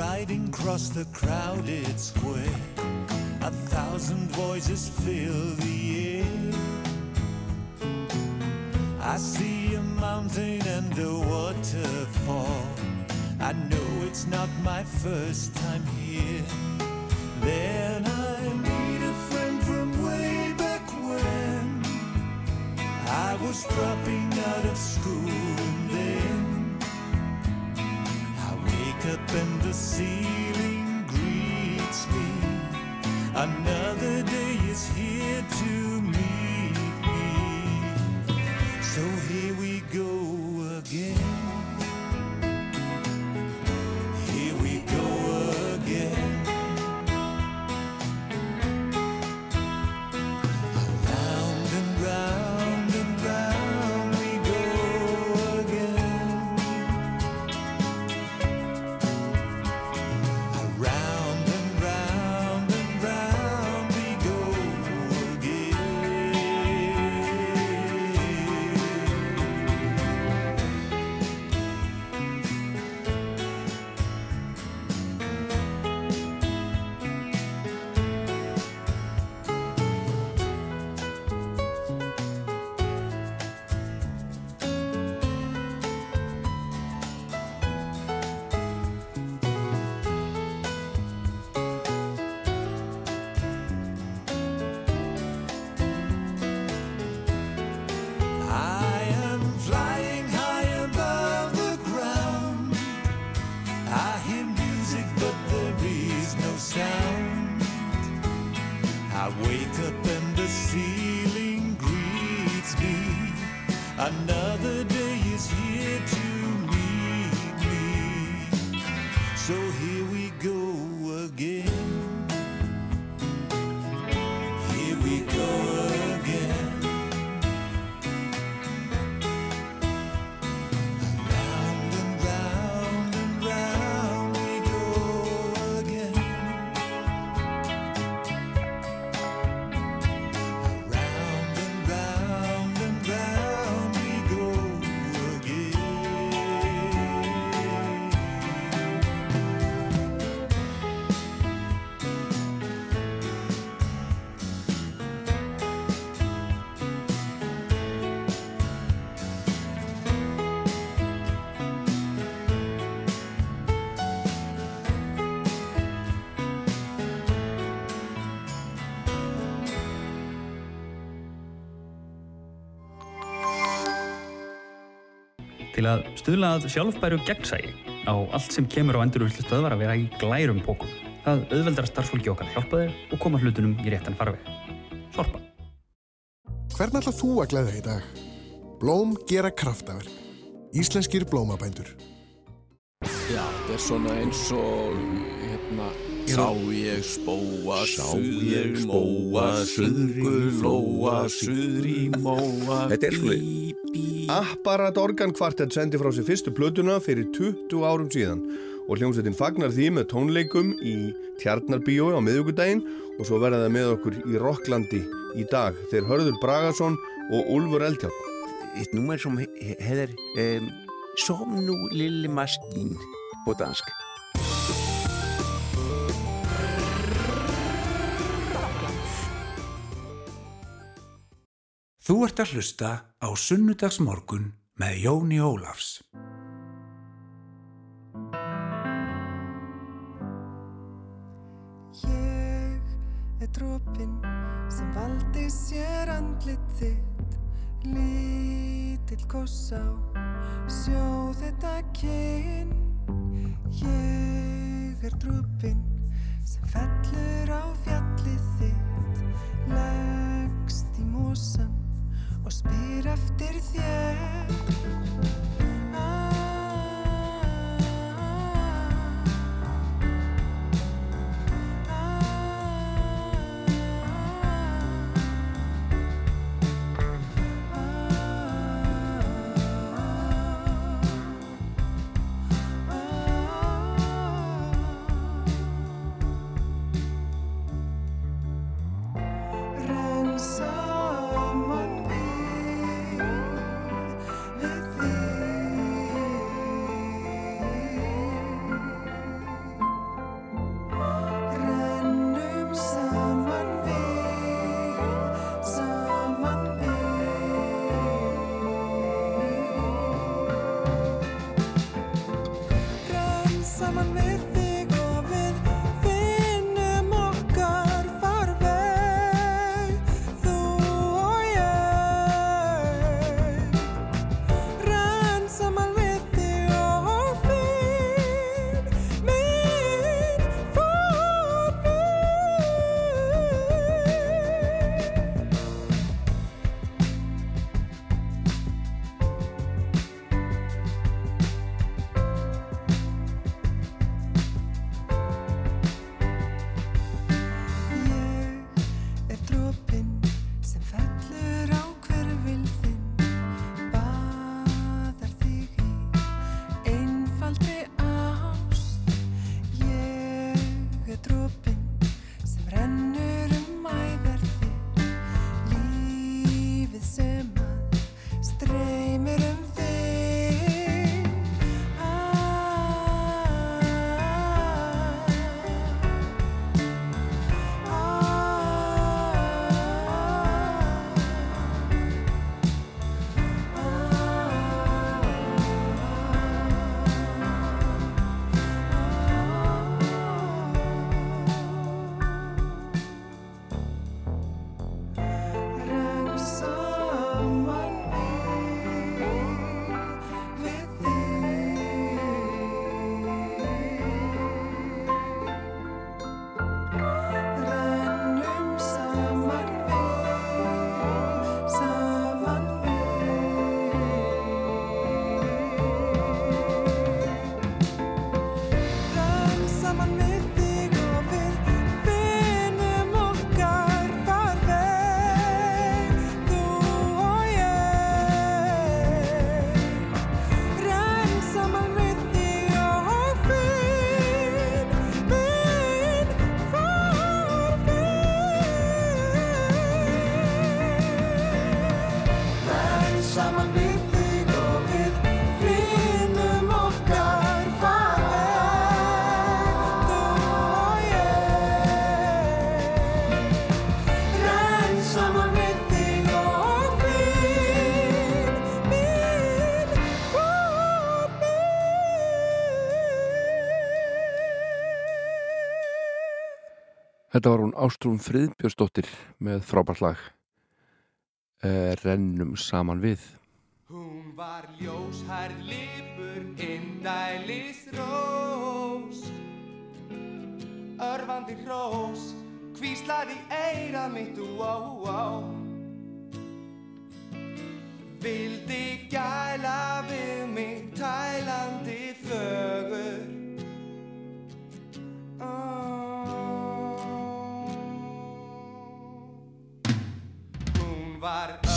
riding across the crowded square. A thousand voices fill the air. I see a mountain and a waterfall. I know it's not my first time here. Then I meet a friend from way back when I was dropping out of school. Up and the ceiling greets me. Another day is here to meet me. So here we go again. Til að stuðla að sjálfbæru gegnsægi á allt sem kemur á endurullu stöðvar að vera í glærum pókum. Það auðveldar starfsfólki okkar að hjálpa þér og koma hlutunum í réttan farveg. Sorpa. Hvern ætla þú að glæða í dag? Blóm gera kraftaverk. Íslenskir blómabændur. Já, þetta er svona eins og hérna Sá ég spóa, suður móa, suður í flóa, móa, suður í móa Þetta er svolítið. Apparat Organ Quartet sendi frá sér fyrstu plötuna fyrir 20 árum síðan og hljómsveitin fagnar því með tónleikum í Tjarnarbíói á miðugudaginn og svo verða það með okkur í Rocklandi í dag. Þeir Hörður Bragason og Úlfur Eldjátt. Et nummer som he- hedder eh, Som nu lille maskin på dansk. Þú ert að hlusta á Sunnudagsmorgun með Jóni Ólafs. Ég er drópin sem valdi sér andlit þitt. Lítill koss á sjó þetta kyn Ég er drópin sem fellur á fjallið þitt. Leggst í mosan og spyr eftir þér Þetta var hún Ástrún Friðbjörnsdóttir með frábært lag eh, Rennum saman við Hún var ljóshærð lifur Indælis rós Örfandi rós Hvíslaði eira mitt wow, wow. Vildi gæla við mig Tælandi þögur Ó oh. Ah. tumbar.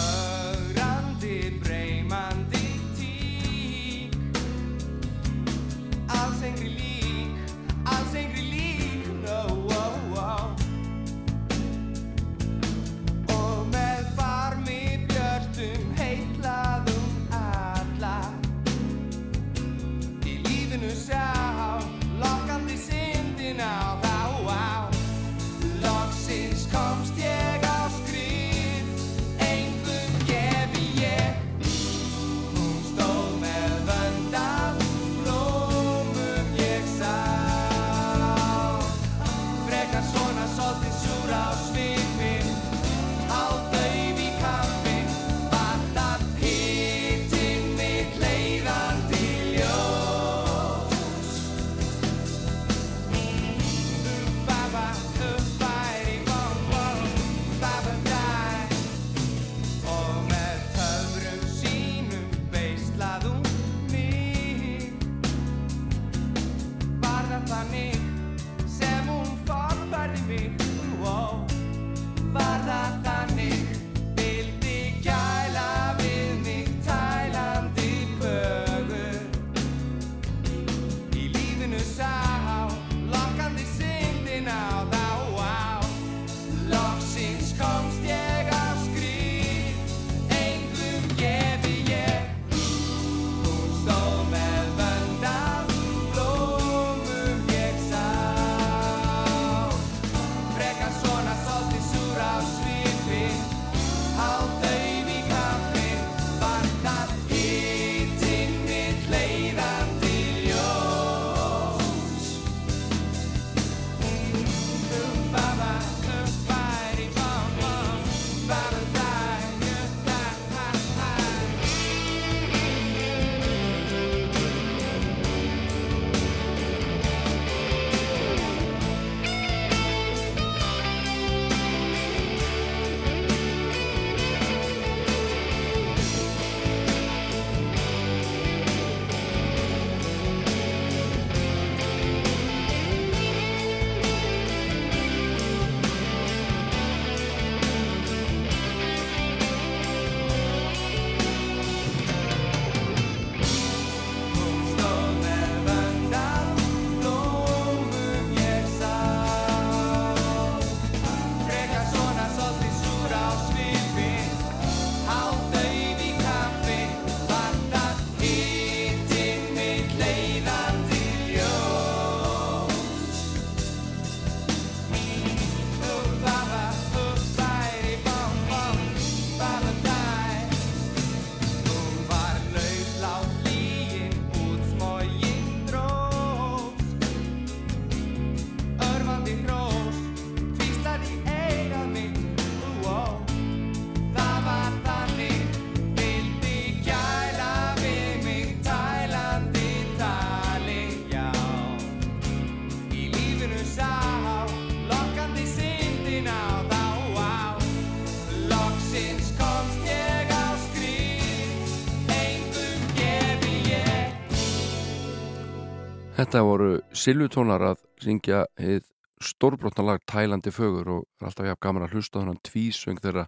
Þetta voru Silvutónar að syngja heið stórbrotnalag Tælandi fögur og er alltaf jáfn gaman að hlusta þannan tvísöng þeirra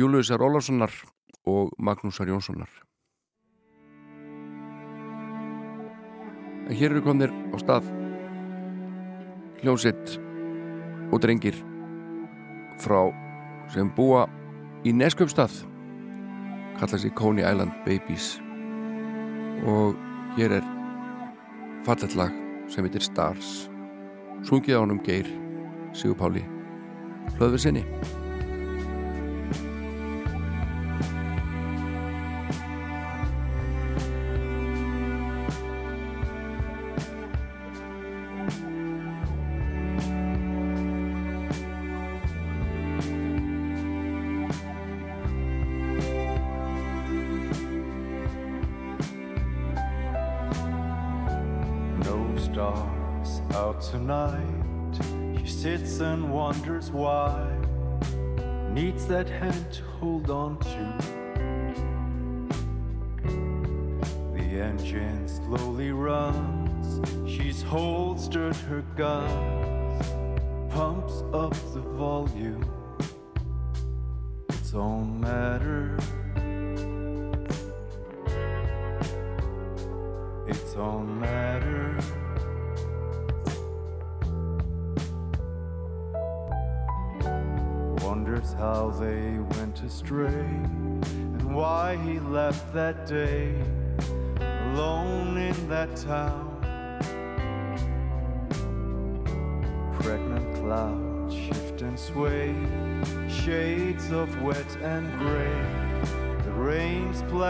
Júliusar Ólarssonar og Magnúsar Jónssonar. En hér eru komnir á stað hljósitt og drengir frá sem búa í Neskjöpstað kallast í Coney Island Babies og hér er falletlag sem heitir Stars. Sungið á hann um geir Sigur Páli. Hlöðu sinni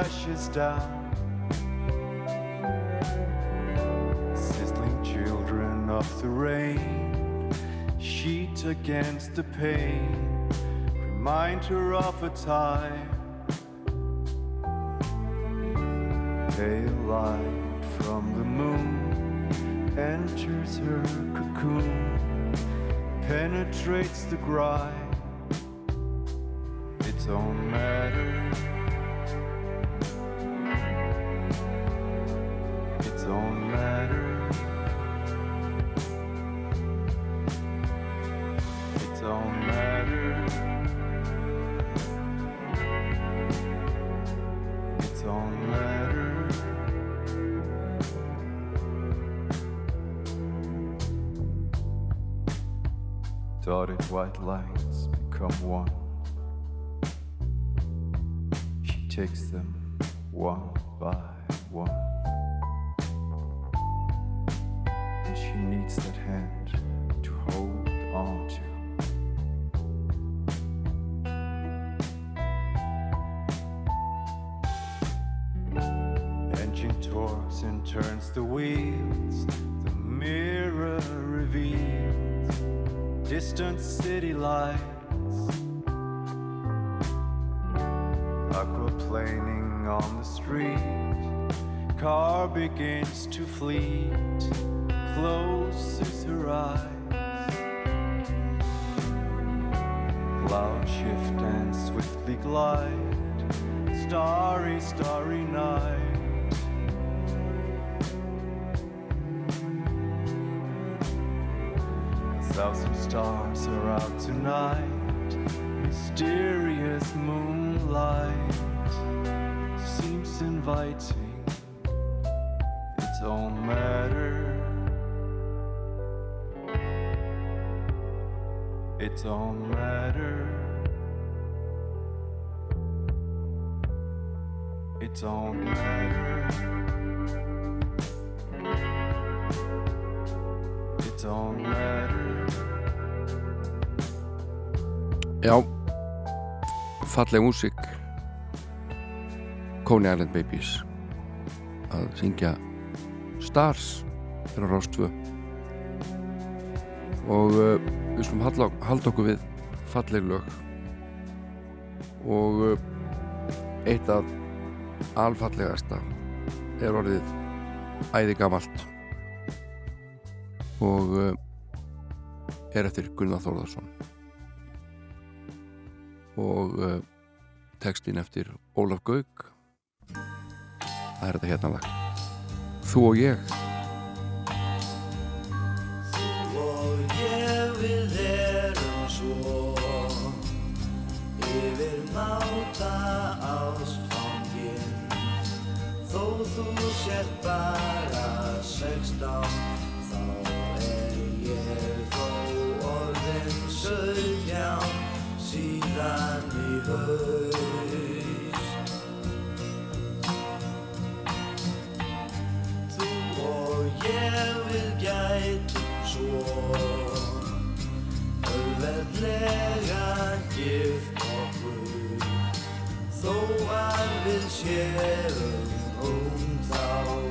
splashes down. Sizzling children of the rain, sheet against the pain. Remind her of a time. Pale light from the moon enters her cocoon, penetrates the grime. Its own matter. Its own matter. Its own matter. Its own matter. Dotted white lines become one. She takes them one by one. Its own matter. Its own matter. Its own matter. Já, falleg músík Coney Island Babies að syngja Stars á Rás 2 og uh, við slum halda, okkur við falleg lög. Og uh, eitt af alfallegasta er orðið æði gamalt og uh, er eftir Gunnar Þórðarsson og uh, textin eftir Ólaf Gauk. Það er þetta hérna lag. Þú og ég sért bara sextán þá er ég þó orðin sautján síðan í haust. Þú og ég við gætum svo auðveldlega gift okkur þó að við séum Oh.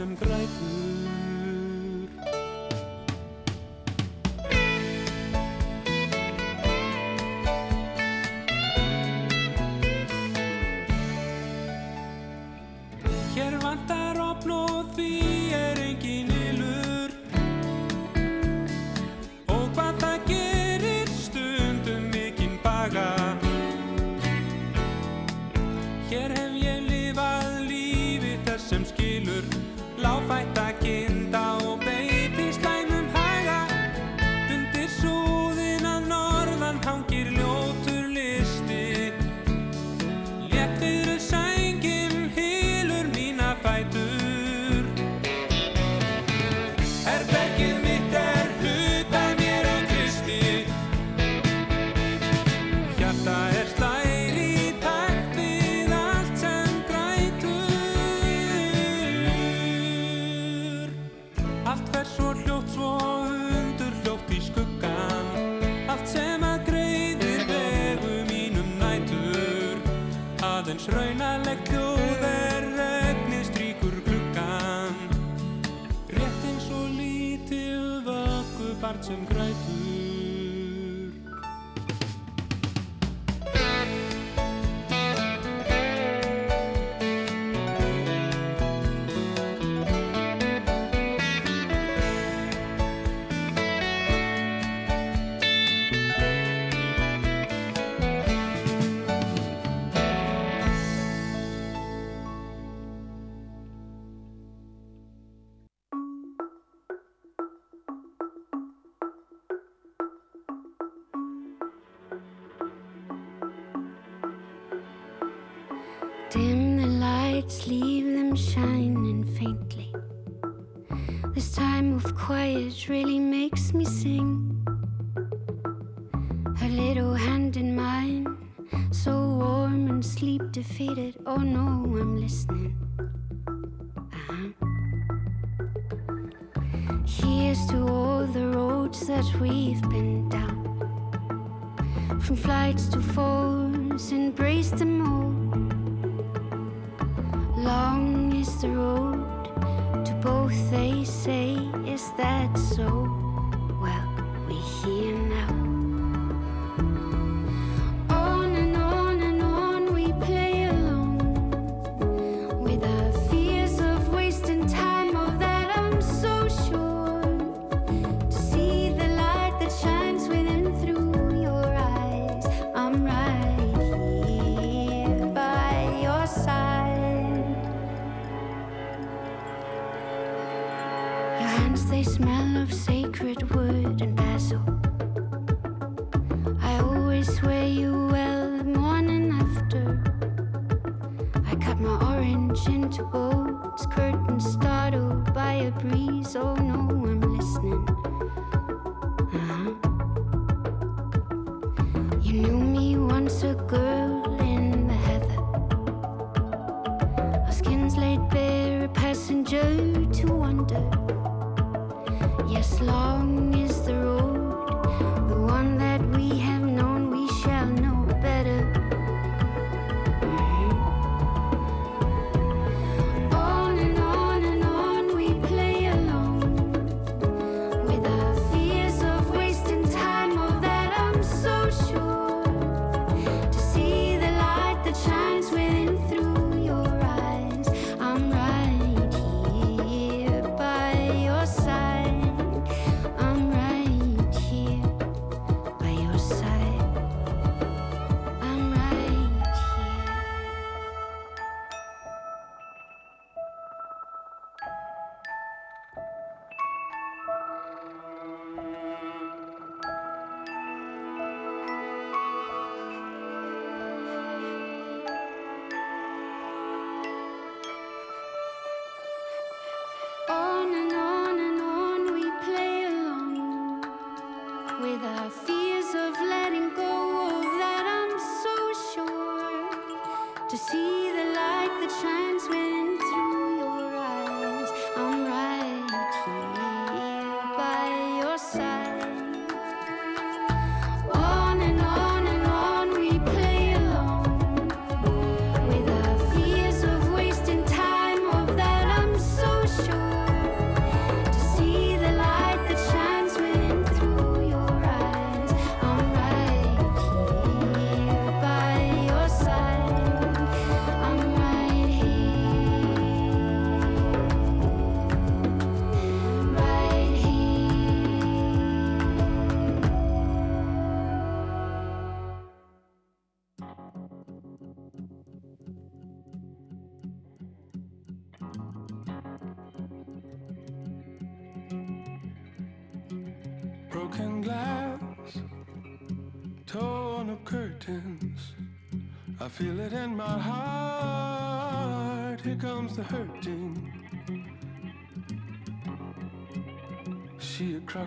Sem grætur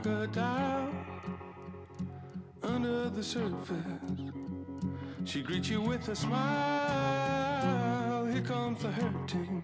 crocodile under the surface. She greets you with a smile. Here comes the hurting.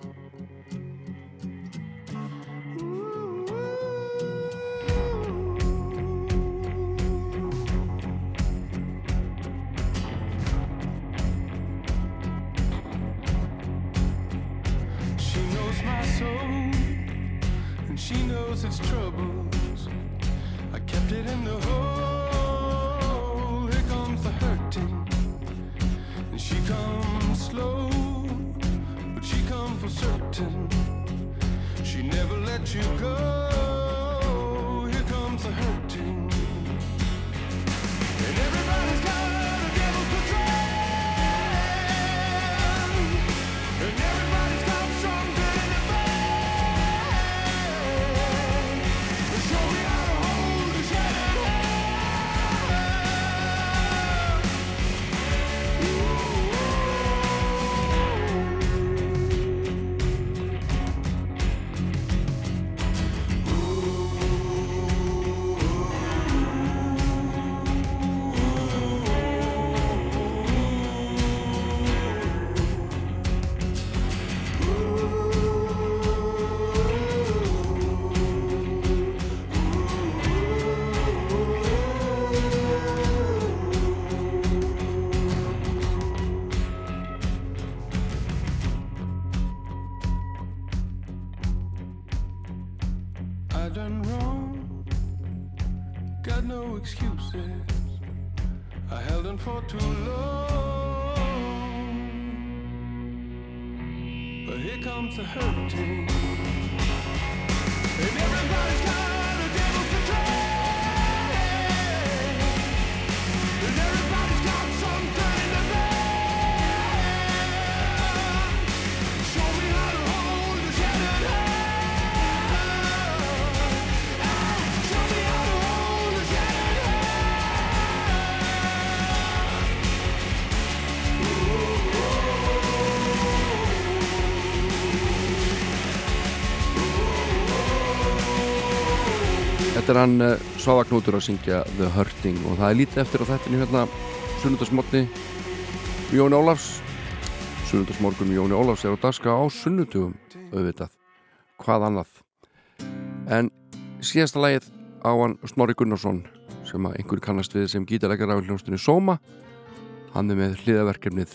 Þetta er hann uh, Svafa Knútur að syngja The Hurting. Og það er lítið eftir á þettinni hérna sunnudasmotni Jóni Ólafs. Sunnudasmorgun Jóni Ólafs er á daska á sunnudugum auðvitað, hvað annað? En síðasta lagið á hann Snorri Gunnarsson sem að einhver kannast við sem gítaleggar á hljónstunni Soma hann er með hliðaverkefnið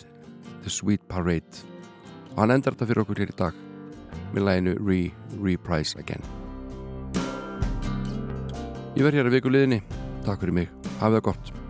The Sweet Parade. Og hann endar þetta fyrir okkur hér í dag með læginu Re Reprise Again Ég verð hér að viku liðinni. Takk fyrir mig, hafið það gott